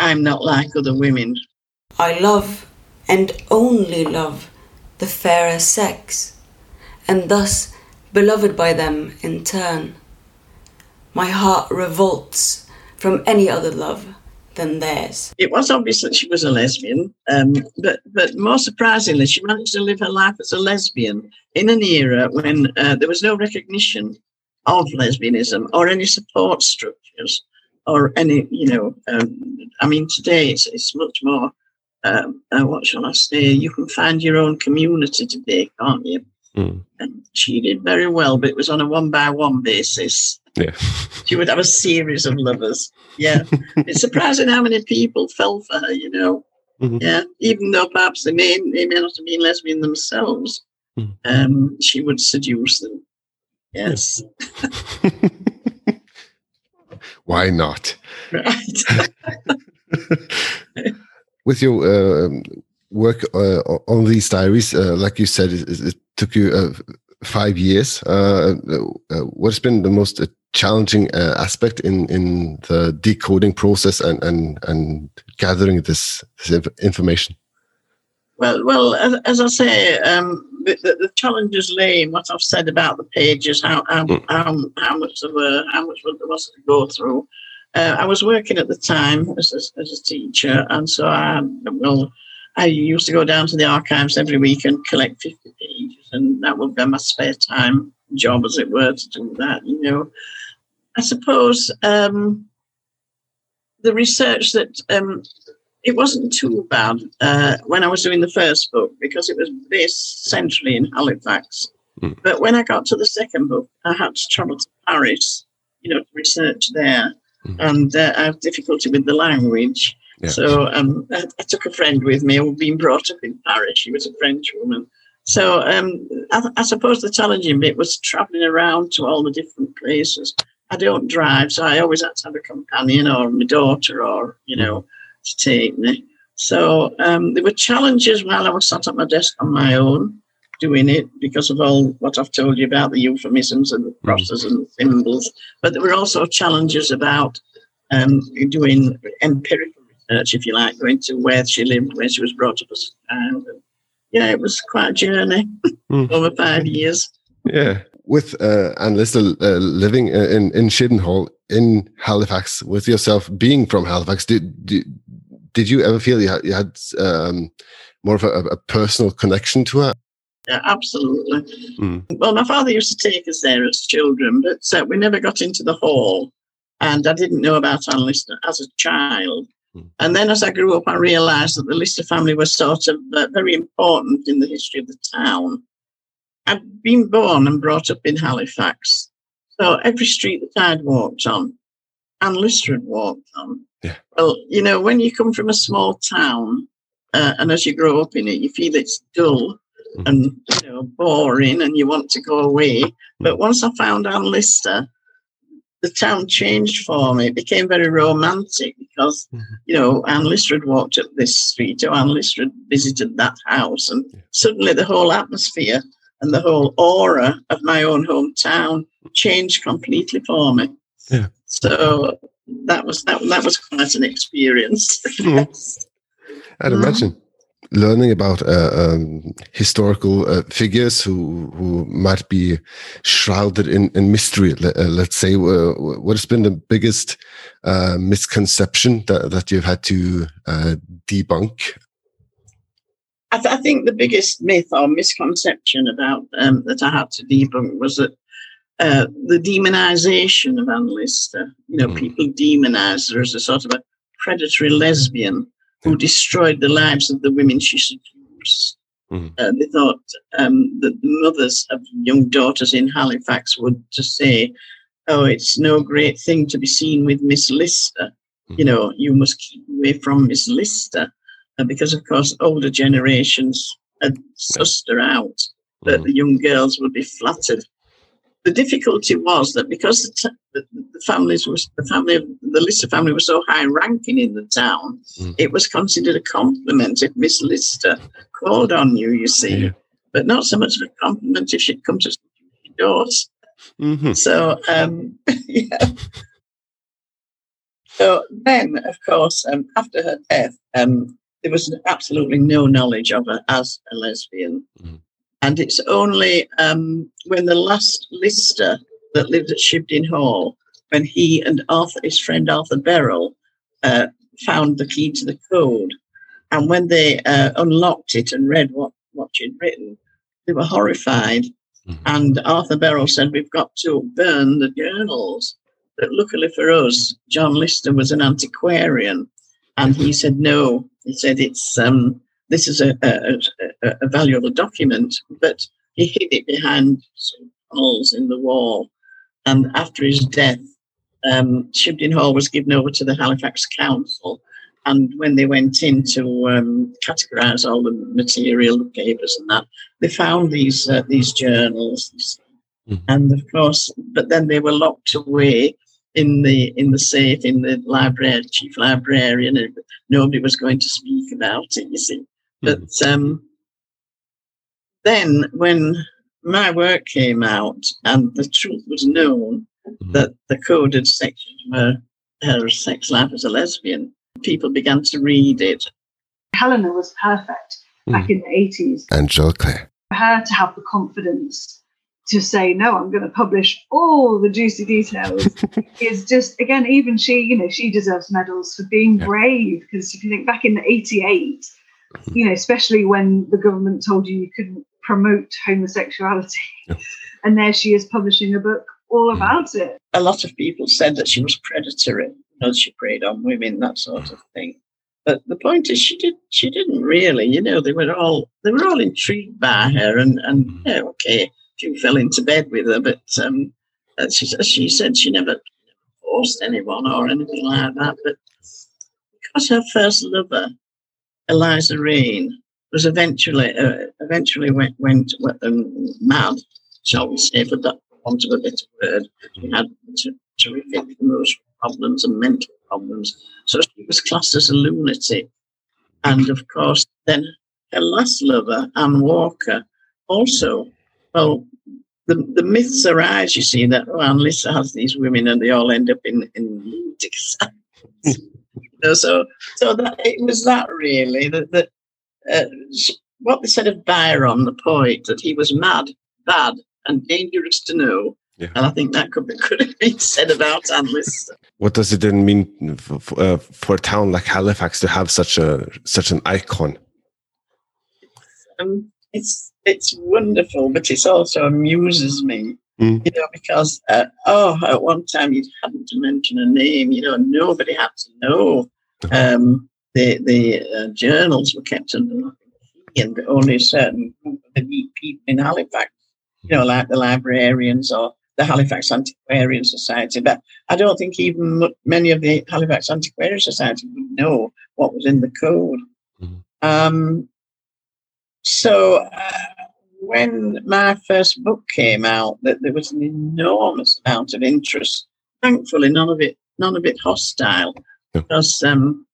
I'm not like other women. I love and only love the fairer sex, and thus beloved by them in turn. My heart revolts from any other love than theirs. It was obvious that she was a lesbian, um, but but more surprisingly, she managed to live her life as a lesbian in an era when uh, there was no recognition of lesbianism or any support structures or any, you know, um, I mean, today it's, it's much more, um, uh, what shall I say, you can find your own community today, can't you? Mm. And she did very well, but it was on a one by one basis. Yeah. She would have a series of lovers. Yeah. it's surprising how many people fell for her, you know. Mhm. Yeah. Even though perhaps they may, they may not have been lesbian themselves, Mhm. um, she would seduce them. Yes. Why not? Right. With your uh, work uh, on these diaries, uh, like you said, it, it took you uh, five years. Uh, uh, what's been the most challenging uh, aspect in, in the decoding process and, and, and gathering this, this information? Well, well, as, as I say, um, the, the, challenges lay in what I've said about the pages, how how Mm. how, how much there were, how much there was to go through. Uh, I was working at the time as a, as a teacher, and so I well, I used to go down to the archives every week and collect fifty pages, and that would be my spare time job, as it were, to do that. You know, I suppose um, the research that um, it wasn't too bad uh, when I was doing the first book because it was based centrally in Halifax. Mm. But when I got to the second book, I had to travel to Paris, you know, to research there, Mm. and uh, I have difficulty with the language. Yeah. So um, I, I took a friend with me who'd been brought up in Paris. She was a French woman. So um, I, I suppose the challenging bit was traveling around to all the different places. I don't drive, so I always had to have a companion or my daughter or, you know, to take me. So um, there were challenges while I was sat at my desk on my own doing it because of all what I've told you about the euphemisms and the crosses and the symbols. But there were also challenges about um, doing empirical research, if you like, going to where she lived, where she was brought up as a child. And, yeah, it was quite a journey Mm. over five years. Yeah. With uh, Lister uh, living uh, in, in Shibden Hall in Halifax, with yourself being from Halifax, did, did, did you ever feel you had, you had um, more of a, a personal connection to her? Yeah, absolutely. Mm. Well, my father used to take us there as children, but uh, we never got into the hall. And I didn't know about Anne Lister as a child. Mm. And then as I grew up, I realised that the Lister family was sort of uh, very important in the history of the town. I'd been born and brought up in Halifax. So every street that I'd walked on, Anne Lister had walked on. Yeah. Well, you know, when you come from a small town uh, and as you grow up in it, you feel it's dull Mhm. and you know boring and you want to go away. But once I found Anne Lister, the town changed for me. It became very romantic because Mhm. you know Anne Lister had walked up this street, or Anne Lister had visited that house, and suddenly the whole atmosphere and the whole aura of my own hometown changed completely for me. Yeah. So that was that, that was quite an experience. Mhm. I'd Mhm. imagine learning about uh, um, historical uh, figures who who might be shrouded in, in mystery. Let, uh, let's say, uh, what has been the biggest uh, misconception that, that you've had to uh, debunk? I, th- I think the biggest myth or misconception about um, that I had to debunk was that uh, the demonization of Anne Lister. You know, Mm. people demonized her as a sort of a predatory lesbian who destroyed the lives of the women she seduced. Mm. Uh, they thought um, that the mothers of young daughters in Halifax would just say, "Oh, it's no great thing to be seen with Miss Lister. You know, you must keep away from Miss Lister." Uh, because of course older generations had sussed her out. that Mhm. the young girls would be flattered. The difficulty was that because the, t- the, the families was the family of the Lister family was so high ranking in the town, Mm. it was considered a compliment if Miss Lister called on you. You see, Yeah. but not so much of a compliment if she'd come to your doors. hmm So, um, yeah. So then, of course, um, after her death, um, there was absolutely no knowledge of her as a lesbian. Mhm. And it's only um, when the last lister that lived at Shibden Hall, when he and Arthur, his friend Arthur Burrell, uh, found the key to the code, and when they uh, unlocked it and read what, what she'd written, they were horrified. Mhm. And Arthur Burrell said, We've got to burn the journals. But luckily for us, John Lister was an antiquarian. And he said, No. He said, It's um, this is a, a, a, a valuable document. But he hid it behind some holes in the wall. And after his death, um, Shibden Hall was given over to the Halifax Council. And when they went in to um, categorise all the material, the papers and that, they found these uh, these journals, Mhm. and of course, but then they were locked away in the in the safe in the library, chief librarian, and nobody was going to speak about it. You see, but um, then when my work came out and the truth was known Mhm. that the coded sections were her sex life as a lesbian, people began to read it Helena was perfect back in the 80s. Angela Clare. For her to have the confidence to say, no, I'm going to publish all the juicy details is just, again, even she, you know, she deserves medals for being Yeah. brave. Because if you think back in the 88, you know, especially when the government told you you couldn't promote homosexuality, Yeah. and there she is publishing a book all Mm. about it. a lot of people said that she was predatory, you know, she preyed on women, that sort of thing. But the point is, she did. She didn't really. You know, they were all they were all intrigued by her, and and yeah, okay, she fell into bed with her, but um, she she said she never forced anyone or anything like that. But because her first lover, Eliza Raine, was eventually uh, eventually went went um, mad, shall we say, for that want of a better word. She had terrific emotional problems and mental problems, so she was classed as a lunatic. And of course, then her last lover, Anne Walker, also, well, the, the myths arise, you see, that oh, Anne Lister has these women and they all end up in, in lunatic asylums. So so that it was that really that, that uh, what they said of Byron, the poet, that he was mad, bad, and dangerous to know. Yeah. And I think that could be, could have been said about Anne Lister. What does it then mean for, for, uh, for a town like Halifax to have such a such an icon? um, it's it's wonderful, but it also amuses me, Mm. you know, because uh, oh, at one time you hadn't to mention a name, you know, nobody had to know. Um, the the uh, journals were kept under lock and only a certain group of people in Halifax, you know, like the librarians or the Halifax Antiquarian Society. But I don't think even many of the Halifax Antiquarian Society would know what was in the code. Mhm. Um, so uh, when my first book came out, that there was an enormous amount of interest. Thankfully, none of it, none of it hostile, Yeah. because um,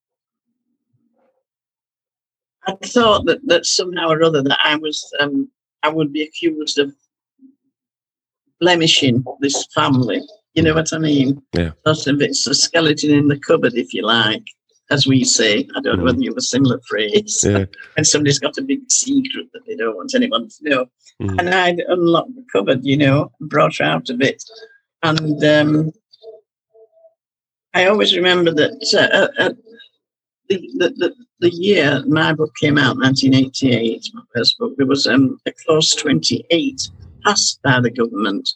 I thought that that somehow or other that I was, um, I would be accused of blemishing this family. You know what I mean? Yeah. Sort of, it's a skeleton in the cupboard, if you like, as we say. I don't know whether you have a similar phrase Yeah. when somebody's got a big secret that they don't want anyone to know. Mhm. And I'd unlocked the cupboard, you know, brought her out of it. And um, I always remember that uh, uh, the, the, the, the year my book came out, 1988, my first book, there was um, a clause 28 passed by the government.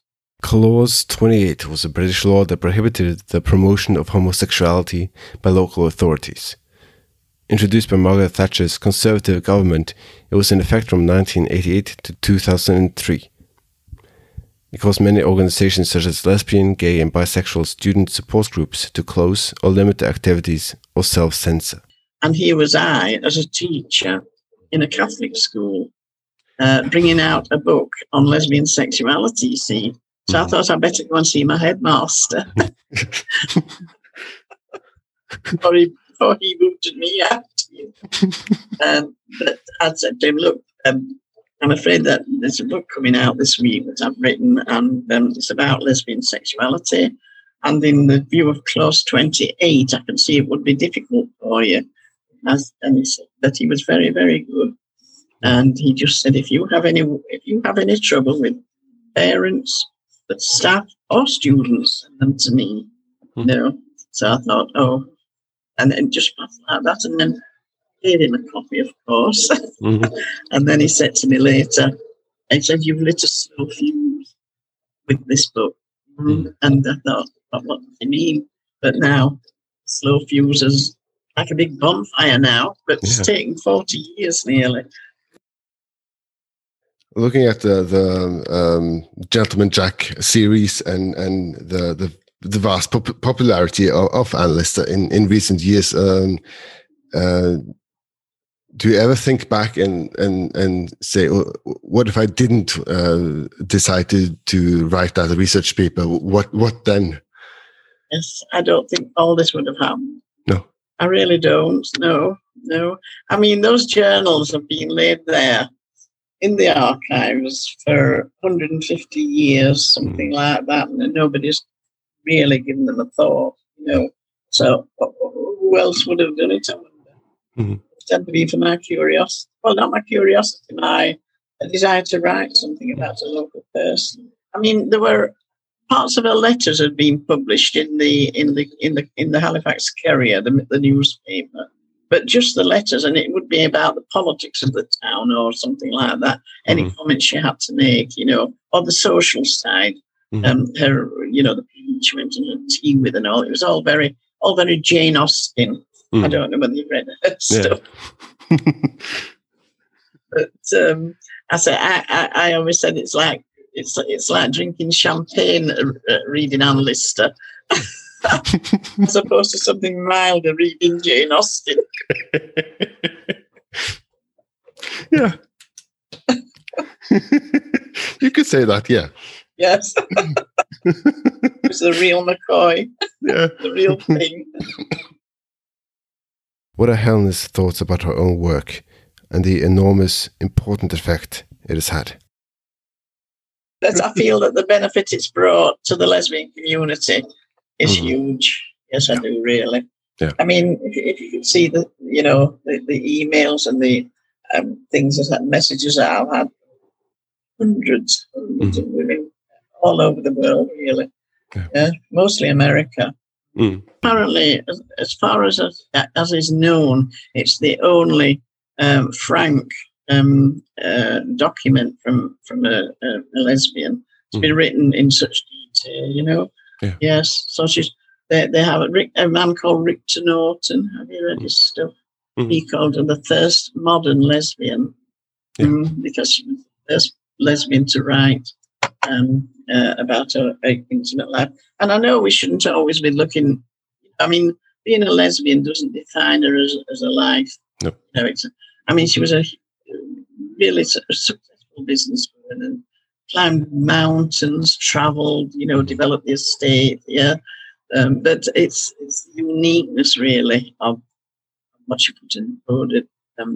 Clause 28 was a British law that prohibited the promotion of homosexuality by local authorities. Introduced by Margaret Thatcher's Conservative government, it was in effect from 1988 to 2003. It caused many organizations such as lesbian, gay, and bisexual student support groups to close or limit their activities or self censor. And here was I as a teacher in a Catholic school uh, bringing out a book on lesbian sexuality. You see, so I thought I'd better go and see my headmaster. before, he, before he booted me out. um, but I said to him, look, um, I'm afraid that there's a book coming out this week that I've written, and um, it's about lesbian sexuality. And in the view of clause 28, I can see it would be difficult for you. As, and he said that he was very, very good. And he just said, if you have any, if you have any trouble with parents, but staff or students, send them to me. You know. So I thought, oh, and then just like that, and then gave him a copy, of course. Mm-hmm. and then he said to me later, he said, You've lit a slow fuse with this book. Mm-hmm. And I thought, what, what do you mean? But now, slow fuse is like a big bonfire now, but yeah. it's taken 40 years nearly. Looking at the the um, Gentleman Jack series and and the the, the vast pop popularity of, of Anne Lister in in recent years, um, uh, do you ever think back and and and say, oh, what if I didn't uh, decide to to write that research paper? What what then? Yes, I don't think all this would have happened. No, I really don't. No, no. I mean, those journals have been laid there in the archives for 150 years, something mm. like that, and nobody's really given them a thought. You know, so who else would have done it? I wonder. Mm tend to be for my curiosity. Well, not my curiosity, my desire to write something about a local person. I mean, there were parts of her letters had been published in the in the in the in the Halifax Courier, the, the newspaper. But just the letters, and it would be about the politics of the town or something like that. Any mm-hmm. comments she had to make, you know, or the social side. Mm-hmm. Um, her, you know, the people she went and had tea with and all. It was all very, all very Jane Austen. Mm. I don't know whether you've read her stuff. Yeah. but um, I say I, I, I, always said it's like it's it's like drinking champagne, uh, uh reading Anne Lister, as opposed to something milder, reading Jane Austen. yeah, you could say that. Yeah. Yes. it's the real McCoy. Yeah. the real thing. What are Helena's thoughts about her own work and the enormous, important effect it has had? I feel that the benefit it's brought to the lesbian community is mm-hmm. huge. Yes, I do really. Yeah. I mean, if, if you could see the, you know, the, the emails and the um, things that messages that I've had, hundreds, hundreds mm-hmm. of women all over the world, really. Yeah. yeah mostly America. Mm. Apparently, as, as, far as as is known, it's the only um, frank um, uh, document from from a, a, a lesbian. It's mm. been written in such detail, you know. Yeah. Yes, so she's they, they have a, Rick, a man called Rictor Norton. Have you read his stuff? Mm. He called her the first modern lesbian yeah. um, because she was the first lesbian to write um, uh, about her intimate life. And I know we shouldn't always be looking. I mean, being a lesbian doesn't define her as, as a life. No. You know, I mean, she was a really successful businesswoman and climbed mountains, travelled, you know, developed the estate. Yeah. Um, but it's it's the uniqueness really of what you put in the um,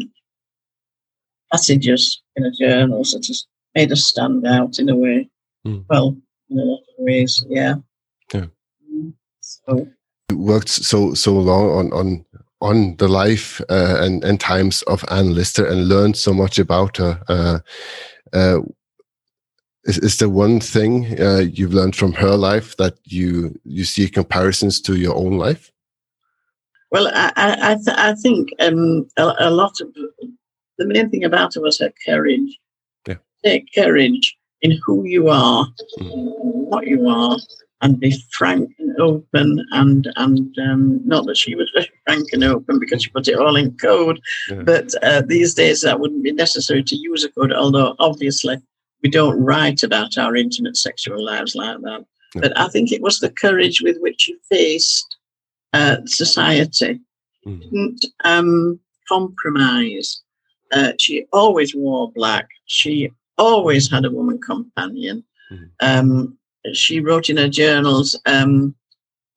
passages in a journal that has made us stand out in a way. Mm. Well, in a lot of ways, yeah. Yeah. So you worked so so long on on on the life uh, and and times of Anne Lister and learned so much about her. Uh, uh, is, is there one thing uh, you've learned from her life that you you see comparisons to your own life? Well, I I, th I think um, a, a, lot of the main thing about her was her courage. Yeah. Take courage in who you are, mm. what you are, and be frank and open. And and um, not that she was very frank and open because she put it all in code, yeah. but uh, these days that wouldn't be necessary to use a code. Although obviously we don't write about our intimate sexual lives like that. But I think it was the courage with which she faced uh, society, mm. didn't um, compromise, Uh, she always wore black. She always had a woman companion. Mhm. Um, she wrote in her journals um,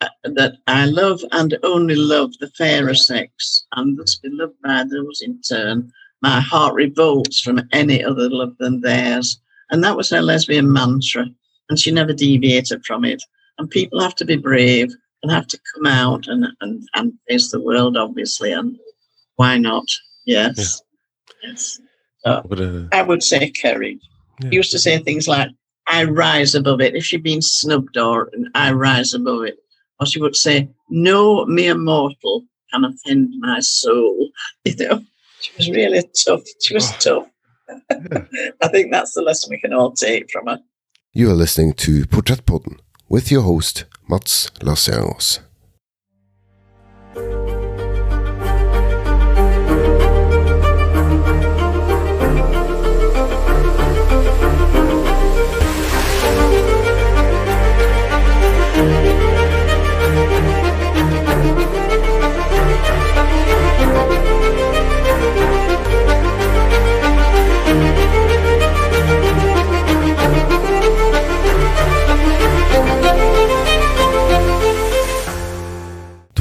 uh, that I love and only love the fairer sex, and thus be loved by those in turn. My heart revolts from any other love than theirs. And that was her lesbian mantra, and she never deviated from it. And people have to be brave and have to come out and, and, and face the world, obviously. And why not? Yes. Yes. But, uh, I would say courage. Yeah. Used to say things like, I rise above it. If she'd been snubbed or I rise above it. Or she would say, No mere mortal can offend my soul. You know, she was really tough. She was tough. I think that's the lesson we can all take from her. you are listening to Porträttpodden with your host, Mats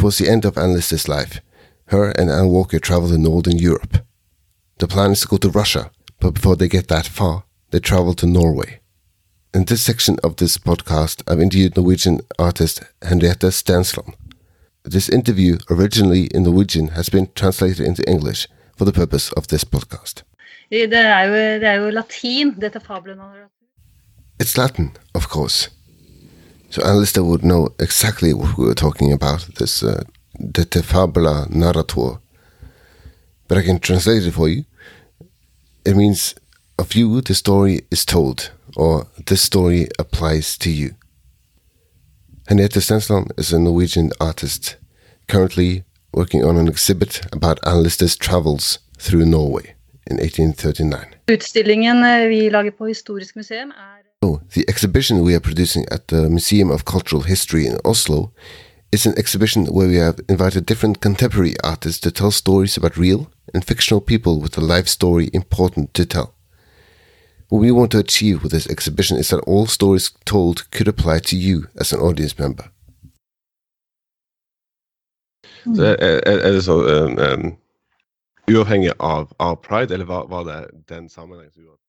Laserros. Towards the end of Anne Lister's life, her and Anne Walker travel to Northern Europe. The plan is to go to Russia, but before they get that far, they travel to Norway. In this section of this podcast, I've interviewed Norwegian artist Henriette Stensland. This interview, originally in Norwegian, has been translated into English for the purpose of this podcast. Det er jo, det er jo latin, dette fabelen. It's Latin, of course. So Anne Lister would know exactly what we were talking about, this uh, De fabula narrator. But I can translate it for you. It means, of you, the story is told, or this story applies to you. Henriette Stensland is a Norwegian artist, currently working on an exhibit about Anne Lister's travels through Norway in 1839. Utstillingen eh, vi lager på Historisk museum er So, the exhibition we are producing at the Museum of Cultural History in Oslo is an exhibition where we have invited different contemporary artists to tell stories about real and fictional people with a life story important to tell. What we want to achieve with this exhibition is that all stories told could apply to you as an audience member. Så er, er, er det så um, um, uavhengig av, av pride, eller var, var det den sammenhengen som gjorde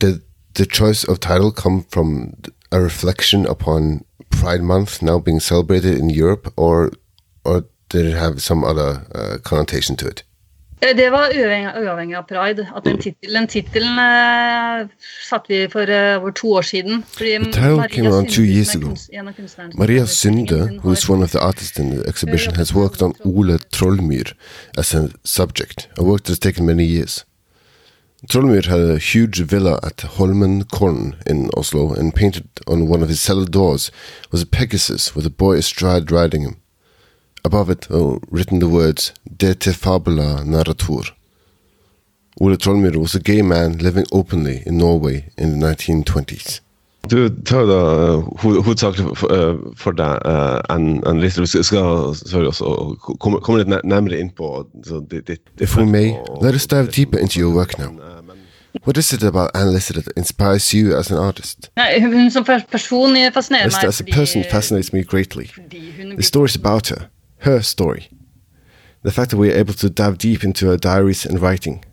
Did the choice of title come from a reflection upon Pride Month now being celebrated in Europe, or or did it have some other uh, connotation to it? Eh, Det var uavhengig, av pride. At den tittelen, tittelen eh, satte vi for eh, over to år siden. Fordi The title Maria came around two years ago. en av kunstnerne som Maria Sunde, who is one of the artists in the exhibition, has worked on Ole Trollmyr as a subject, a work that has taken many years. Trollmyr had a huge villa at Holmenkollen in Oslo, and painted on one of his cellar doors was a Pegasus with a boy astride riding him. Above it are written the words De te fabula narratur. Ole Trollmyr was a gay man living openly in Norway in the 1920s. Du tar da uh, ho- for, uh, for deg uh, en, en liste. Vi skal, skal selvfølgelig også komme, komme litt nærmere inn på så ditt, ditt If we may, og- let us dive deeper into your work now. Men, men What is it about Anne Lister that inspires you as an artist? Nei, hun som person fascinerer Lister meg as a person fascinates me greatly. fordi hun The stories about her, her story. The fact that we are able to dive deep into her diaries and writing.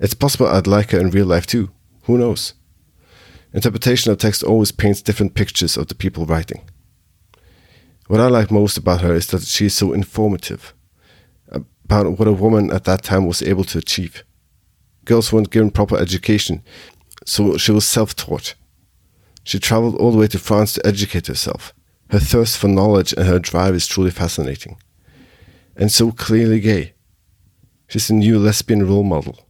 It's possible I'd like her in real life too. Who knows? Interpretation of text always paints different pictures of the people writing. What I like most about her is that she is so informative about what a woman at that time was able to achieve. Girls weren't given proper education, so she was self taught. She traveled all the way to France to educate herself. Her thirst for knowledge and her drive is truly fascinating. And so clearly gay. She's a new lesbian role model.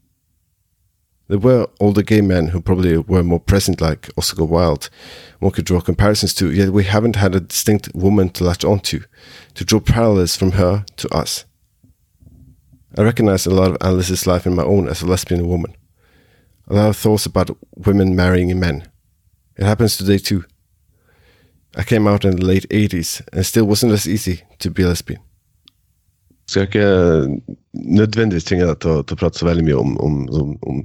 There were older gay men who probably were more present, like Oscar Wilde, one could draw comparisons to, yet we haven't had a distinct woman to latch onto, to to draw parallels from her to us. I recognize a lot of Alice's life in my own as a lesbian woman. A lot of thoughts about women marrying men. It happens today too. I came out in the late 80s and still wasn't as easy to be a lesbian. Skal jeg ikke nødvendigvis tvinge deg til, å- så veldig mye om, om, om, om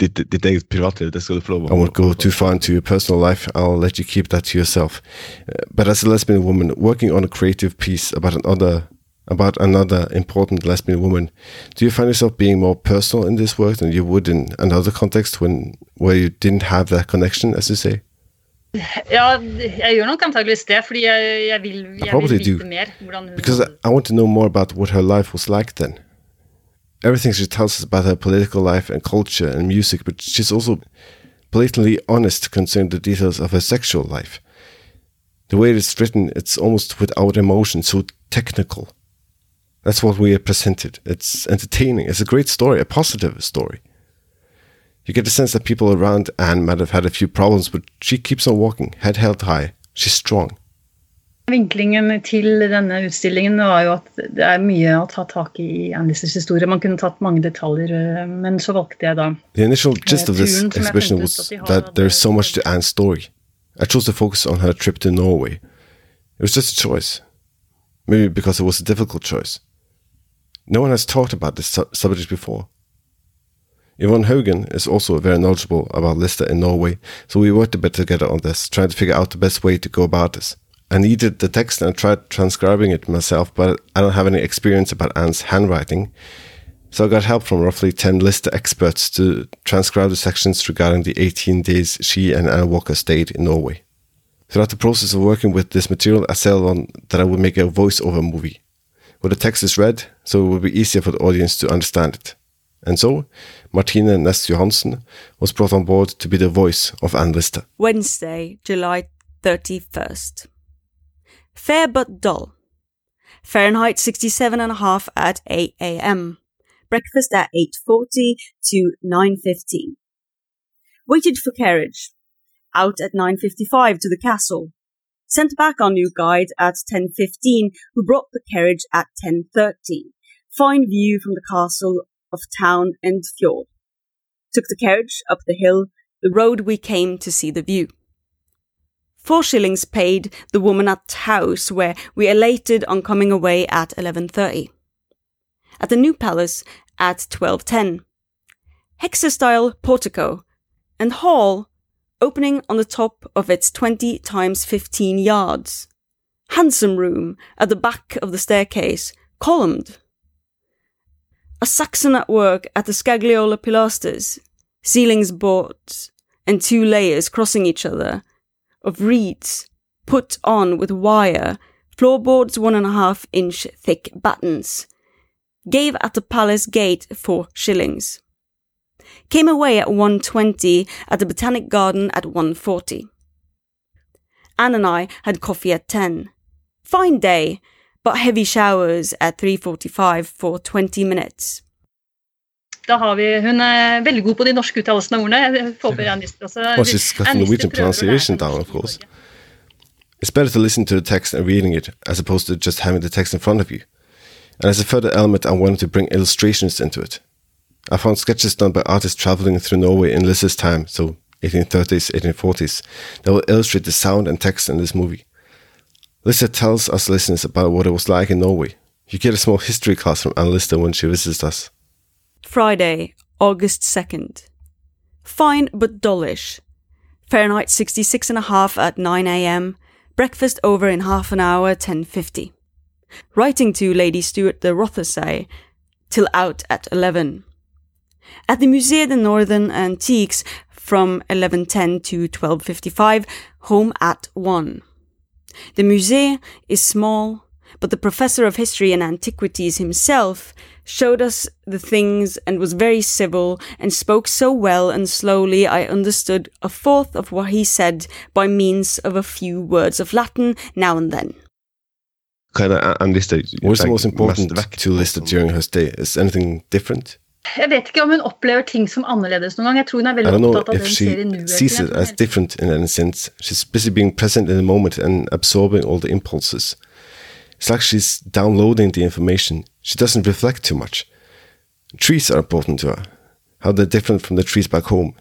ditt, ditt eget privatliv. Det skal du få lov I won't go too far into your personal life. I'll let you keep that to yourself. Uh, but as a lesbian woman working on a creative piece about another about another important lesbian woman, do you find yourself being more personal in this work than you would in another context when where you didn't have that connection, as you say? Ja, jeg gjør nok antageligvis det, fordi jeg, jeg vil, jeg probably vil vite do. mer. Hun Because I, I want to know more about what her life was like then. Everything she tells us about her political life and culture and music, but she's also blatantly honest concerning the details of her sexual life. The way it's written, it's almost without emotion, so technical. That's what we are presented. It's entertaining. It's a great story, a positive story. You get the sense that people around Anne might have had a few problems, but she keeps on walking, head held high. She's strong. Vinklingen til denne utstillingen var jo at det er mye å ta tak i i historie. Man kunne tatt mange detaljer, eh, men så valgte jeg da The initial gist of this turen som jeg exhibition was at de har that there is so much to Anne's story. I chose to focus on her trip to Norway. It was just a choice. Maybe because it was a difficult choice. No one has talked about this su- subject before. Yvonne Hogan is also very knowledgeable about Lister in Norway, so we worked a bit together on this, trying to figure out the best way to go about this. I needed the text and I tried transcribing it myself, but I don't have any experience about Anne's handwriting, so I got help from roughly 10 Lister experts to transcribe the sections regarding the 18 days she and Anne Walker stayed in Norway. Throughout the process of working with this material, I settled on that I would make a voice-over movie, where the text is read, so it would be easier for the audience to understand it. And so, Martina Nest Johansen was brought on board to be the voice of Anne Lister. Wednesday, July 31st. Fair but dull. Fahrenheit 67.5 at 8 a.m. Breakfast at 8.40 to 9.15. Waited for carriage. Out at 9.55 to the castle. Sent back our new guide at 10.15 who brought the carriage at 10.30. Fine view from the castle of town and fjord. Took the carriage up the hill, the road we came to see the view. Four shillings paid the woman at house where we elated on coming away at 11.30. At the new palace at 12.10. Hexa-style portico and hall opening on the top of its 20 times 15 yards. Handsome room at the back of the staircase, columned. A Saxon at work at the Scagliola pilasters, ceilings boards, and two layers crossing each other, of reeds, put on with wire, floorboards one and a half inch thick battens. Gave at the palace gate four shillings. Came away at 1.20 at the Botanic Garden at 1.40. Anne and I had coffee at 10. Fine day, but heavy showers at 3.45 for 20 minutes. Da har vi, Hun er veldig god på de norske uttalelsene av ordene. Jeg håper Ann også Well, she's got Norwegian prøver å lære pronunciation down, of course. It's better to listen to the text and reading it as opposed to just having the text in front of you. And as a further element, I wanted to bring illustrations into it. I found sketches done by artists traveling through Norway in Lister's time, so 1830s, 1840s, that will illustrate the sound and text in this movie. Lister tells us listeners about what it was like in Norway. You get a small history class from Anne Lister when she visits us. Friday, August 2nd. Fine but dullish. Fahrenheit 66.5 at 9 am. Breakfast over in half an hour, 10.50. Writing to Lady Stuart de Rothesay till out at 11. At the Musée des Northern Antiques from 11.10 to 12.55, home at 1. The musée is small, but the professor of history and antiquities himself showed us the things and was very civil and spoke so well and slowly I understood a fourth of what he said by means of a few words of Latin now and then. Hva er det Anne Lister What's the most important mest to på Lister during her stay? Is anything different? Jeg vet ikke om hun opplever ting som annerledes noen gang. Jeg tror hun er I veldig don't know opptatt av if det hun she ser i nuet. sees it as different in any sense. She's busy being present in the moment and absorbing all the impulses. It's like she's downloading the information. She doesn't reflect too much. Trees are important to her, how they're different from the trees back home.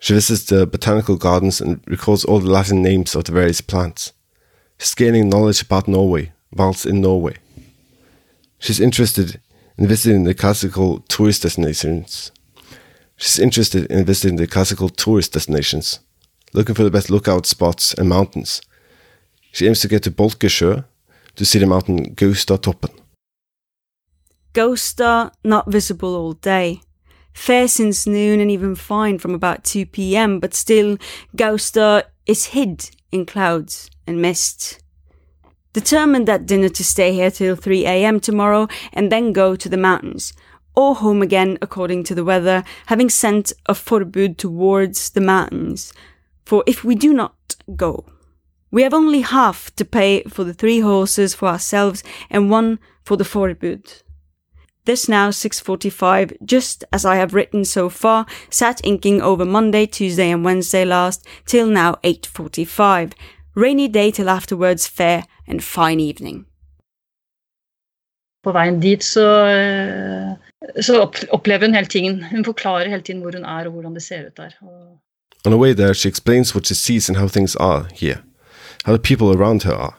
She visits the botanical gardens and recalls all the Latin names of the various plants. She's gaining knowledge about Norway whilst in Norway. She's interested in visiting the classical tourist destinations. She's interested in visiting the classical tourist destinations, looking for the best lookout spots and mountains. She aims to get to Bolkesjø to see the mountain Gaustatoppen. Gausta not visible all day. Fair since noon and even fine from about 2 pm, but still, Gausta is hid in clouds and mist. Determined that dinner to stay here till 3 am tomorrow and then go to the mountains, or home again according to the weather, having sent a forbud towards the mountains. For if we do not go, we have only half to pay for the three horses for ourselves and one for the forbud. This now 6:45, just as I have written so far, sat inking over Monday, Tuesday and Wednesday last, till now 8:45. Rainy day till afterwards fair and fine evening. På veien dit så, eh, så opplever hun hele tiden Hun forklarer hele tiden hvor hun er og hvordan det ser ut der. On the way there, she explains what she sees and how things are here, how the people around her are.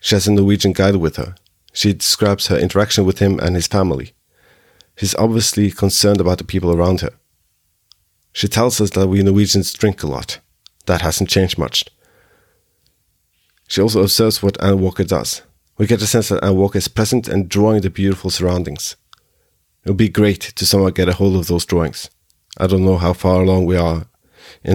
She has a Norwegian guide with her. She describes her interaction with him and his family. She's obviously concerned about the people around her. She tells us that we Norwegians drink a lot. That hasn't changed much. She also observes what Anne Walker does. We get a sense that Anne Walker is present and drawing the beautiful surroundings. It would be great to somehow get a hold of those drawings. I don't know how far along we are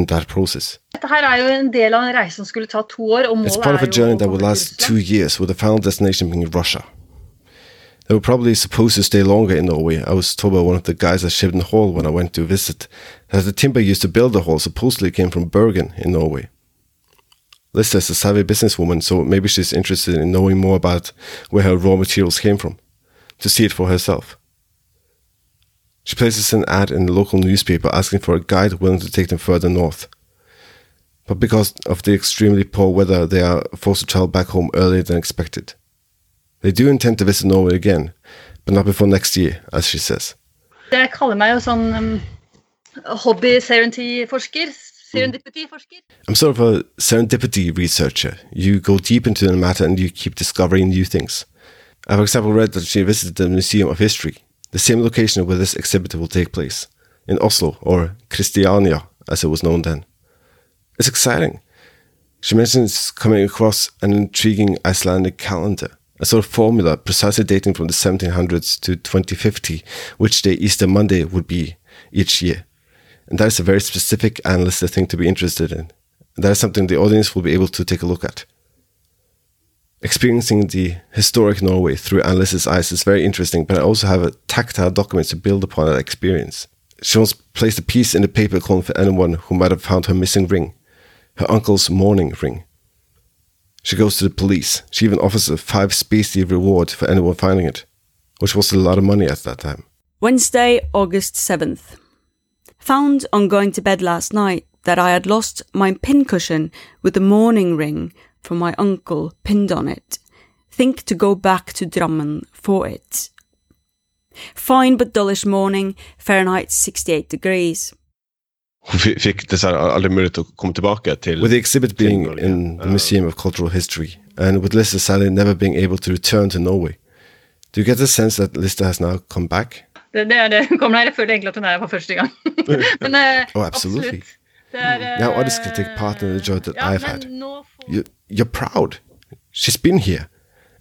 that process. Dette her er jo en del av en reise som skulle ta to år, og It's part of a er journey that will last two years, with the final destination being Russia. They were probably supposed to stay longer in Norway. I was told by one of the guys at Shibden Hall when I went to visit that the timber used to build the hall supposedly came from Bergen in Norway. Lister is a savvy businesswoman, so maybe she's interested in knowing more about where her raw materials came from, to see it for herself. She places an ad in the local newspaper asking for a guide willing to take them further north. But because of the extremely poor weather, they are forced to travel back home earlier than expected. They do intend to visit Norway again, but not before next year, as she says. Jeg kaller meg jo sånn um, hobby-serendipity-forsker. Serendipity-forsker. I'm sort of a serendipity researcher. You go deep into the matter and you keep discovering new things. I, for example, read that she visited the Museum of History, the same location where this exhibit will take place, in Oslo, or Christiania, as it was known then. It's exciting. She mentions coming across an intriguing Icelandic calendar, a sort of formula precisely dating from the 1700s to 2050, which day Easter Monday would be each year. And that is a very specific and analyst thing to be interested in. And that is something the audience will be able to take a look at. Experiencing the historic Norway through Anne Lister's eyes is very interesting, but I also have a tactile document to build upon that experience. She once placed a piece in the paper column for anyone who might have found her missing ring, her uncle's mourning ring. She goes to the police. She even offers a five specie reward for anyone finding it, which was a lot of money at that time. Wednesday, August 7th. Found on going to bed last night that I had lost my pincushion with the mourning ring from my uncle pinned on it. Think to go back to Drammen for it. Fine but dullish morning, Fahrenheit 68 degrees. Hun fi- fikk dessverre aldri mulighet til å komme tilbake til With the exhibit being Norge, in the uh, Museum of Cultural History, and with Lister Sally never being able to return to Norway, do you get the sense that Lister has now come back? Det, det det. Hun kommer her. Jeg føler egentlig at hun er for første gang. men, eh, Oh, absolutely. Det er, eh, Now others can take part in the joy that ja, I've men had. Nå får- You, you're proud. She's been here.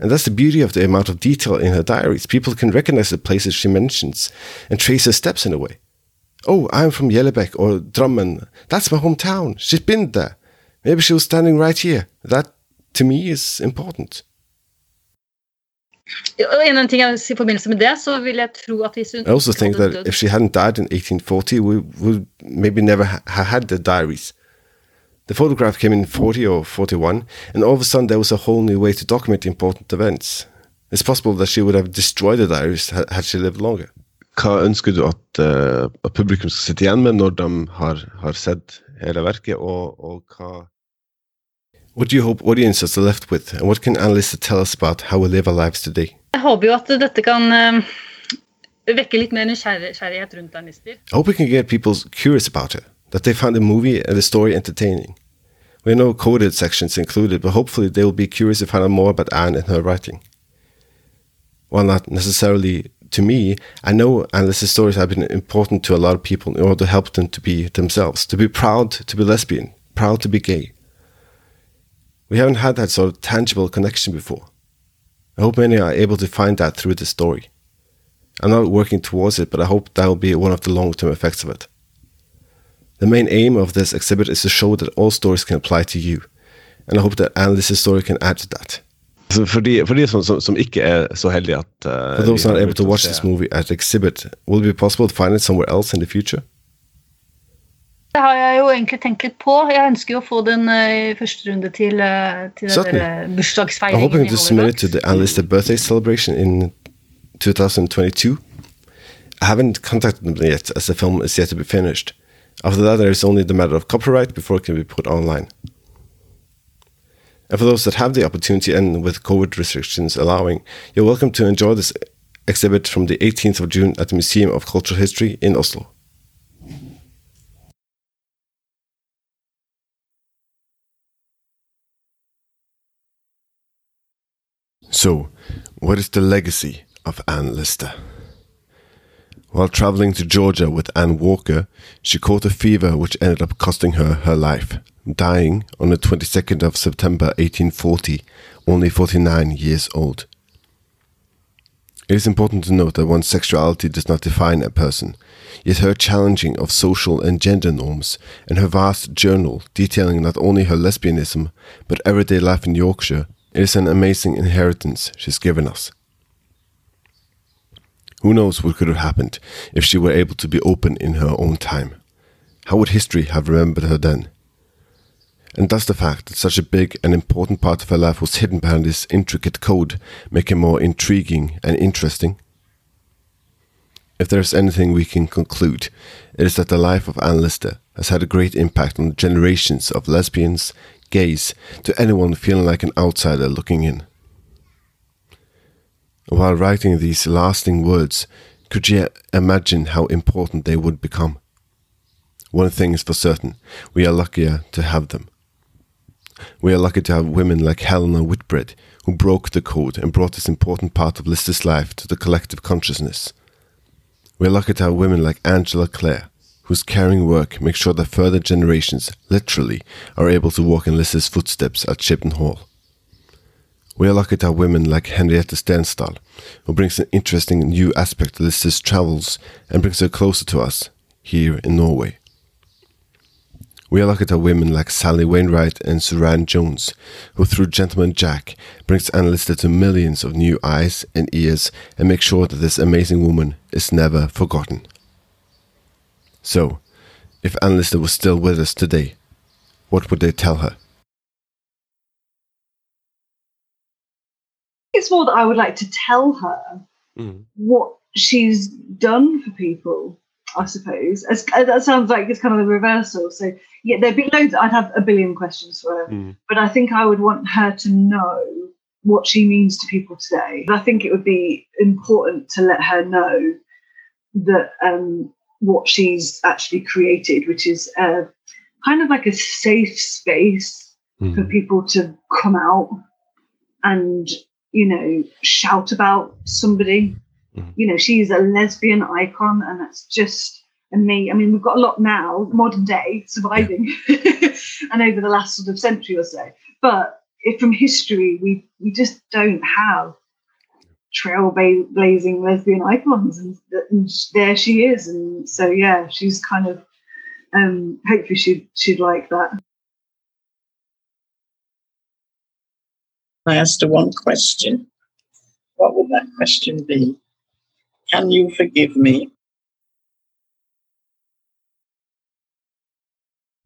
And that's the beauty of the amount of detail in her diaries. People can recognize the places she mentions and trace her steps in a way. Oh, I'm from Yellowbeck or Drammen. That's my hometown. She's been there. Maybe she was standing right here. That, to me, is important. Og en annen ting jeg vil si I forbindelse med det, så vil jeg tro at hvis hun I also think that if she hadn't died in 1840, we would maybe never ha- have had the diaries. The photograph came in 40 or 41, and all of a sudden there was a whole new way to document important events. It's possible that she would have destroyed the diaries had she lived longer. Hva ønsker du at, at publikum skal sitte igjen med når de har, har sett hele verket, og, og hva What do you hope audiences are left with, and what can Anne Lister tell us about how we live our lives today? Jeg håper jo at dette kan eh, vekke litt mer nysgjerrighet rundt Anne Lister. I hope we can get people curious about her, that they found the movie and the story entertaining. We no coded sections included, but hopefully they will be curious to find out more about Anne and her writing. while not necessarily to me, I know Anne Lister's stories have been important to a lot of people in order to help them to be themselves, to be proud to be lesbian, proud to be gay. We haven't had that sort of tangible connection before. I hope many are able to find that through this story. I'm not working towards it, but I hope that will be one of the long term effects of it. The main aim of this exhibit is to show that all stories can apply to you, and I hope that Anne Lister's story can add to that. Så for de, for de som, som, som ikke er så heldige at uh, For those de not able to watch this movie at exhibit, will it be possible to find it somewhere else in the future? Det har jeg jo egentlig tenkt litt på. Jeg ønsker jo å få den eh, i første runde til, eh, til den Certainly. der, eh, I'm bursdagsfeiringen. hoping i to submit it to Halifax. the Anne Lister birthday celebration in 2022. I haven't contacted them yet, as the film is yet to be finished. After that, there is only the matter of copyright before it can be put online. And for those that have the opportunity and with COVID restrictions allowing, you're welcome to enjoy this exhibit from the 18th of June at the Museum of Cultural History in Oslo. So, what is the legacy of Anne Lister? While traveling to Georgia with Anne Walker, she caught a fever which ended up costing her her life, dying on the 22nd of September 1840, only 49 years old. It is important to note that one's sexuality does not define a person, yet her challenging of social and gender norms, and her vast journal detailing not only her lesbianism, but everyday life in Yorkshire, is an amazing inheritance she's given us. Who knows what could have happened if she were able to be open in her own time? How would history have remembered her then? And does the fact that such a big and important part of her life was hidden behind this intricate code make it more intriguing and interesting? If there is anything we can conclude, it is that the life of Anne Lister has had a great impact on generations of lesbians, gays, to anyone feeling like an outsider looking in. While writing these lasting words, could you imagine how important they would become? One thing is for certain we are luckier to have them. We are lucky to have women like Helena Whitbread, who broke the code and brought this important part of Lister's life to the collective consciousness. We are lucky to have women like Angela Clare, whose caring work makes sure that further generations, literally, are able to walk in Lister's footsteps at Shibden Hall. We are lucky to have women like Henriette Stensdal, who brings an interesting new aspect to Lister's travels and brings her closer to us here in Norway. We are lucky to have women like Sally Wainwright and Suranne Jones, who through Gentleman Jack brings Anne Lister to millions of new eyes and ears and make sure that this amazing woman is never forgotten. So, if Anne Lister was still with us today, what would they tell her? It's more that I would like to tell her what she's done for people, I suppose. As, that sounds like it's kind of the reversal. So, yeah, there'd be loads, I'd have a billion questions for her, but I think I would want her to know what she means to people today. I think it would be important to let her know that um, what she's actually created, which is uh, kind of like a safe space for people to come out and you know shout about somebody. You know she's a lesbian icon and that's just me i mean we've got a lot now modern day surviving and over the last sort of century or so. But if from history we we just don't have trailblazing lesbian icons and, and there she is. And so yeah she's kind of um hopefully she'd she'd like that I asked her one question. What would that question be? Can you forgive me?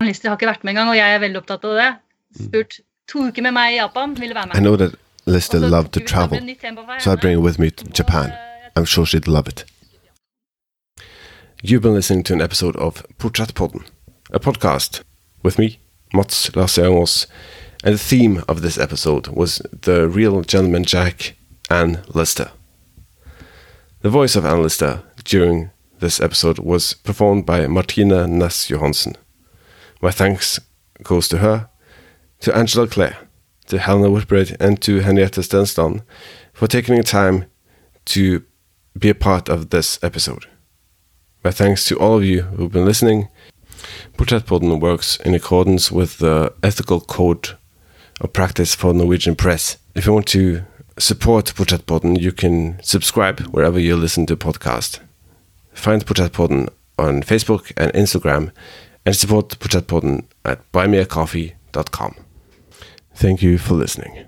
Lister har ikke vært med engang, og jeg er veldig opptatt av det. Spurt to uker med meg i Japan, ville være I know that Lister Og så loved to skulle vi skape travel, et nytt tema for so I'd bring her with me to Japan. I'm sure she'd love it. You've been listening to an episode of Portrettpodden, a podcast with me, Mats Lasse and the theme of this episode was the real gentleman Jack, Anne Lister. The voice of Anne Lister during this episode was performed by Martina Ness Johansson. My thanks goes to her, to Angela Clare, to Helena Whitbread, and to Henrietta Stenston for taking the time to be a part of this episode. My thanks to all of you who've been listening. Portrettpodden works in accordance with the ethical code of practice for Norwegian press. If you want to support Portrettpodden, you can subscribe wherever you listen to podcast. Find Portrettpodden on Facebook and Instagram and support Portrettpodden at buymeacoffee.com. Thank you for listening.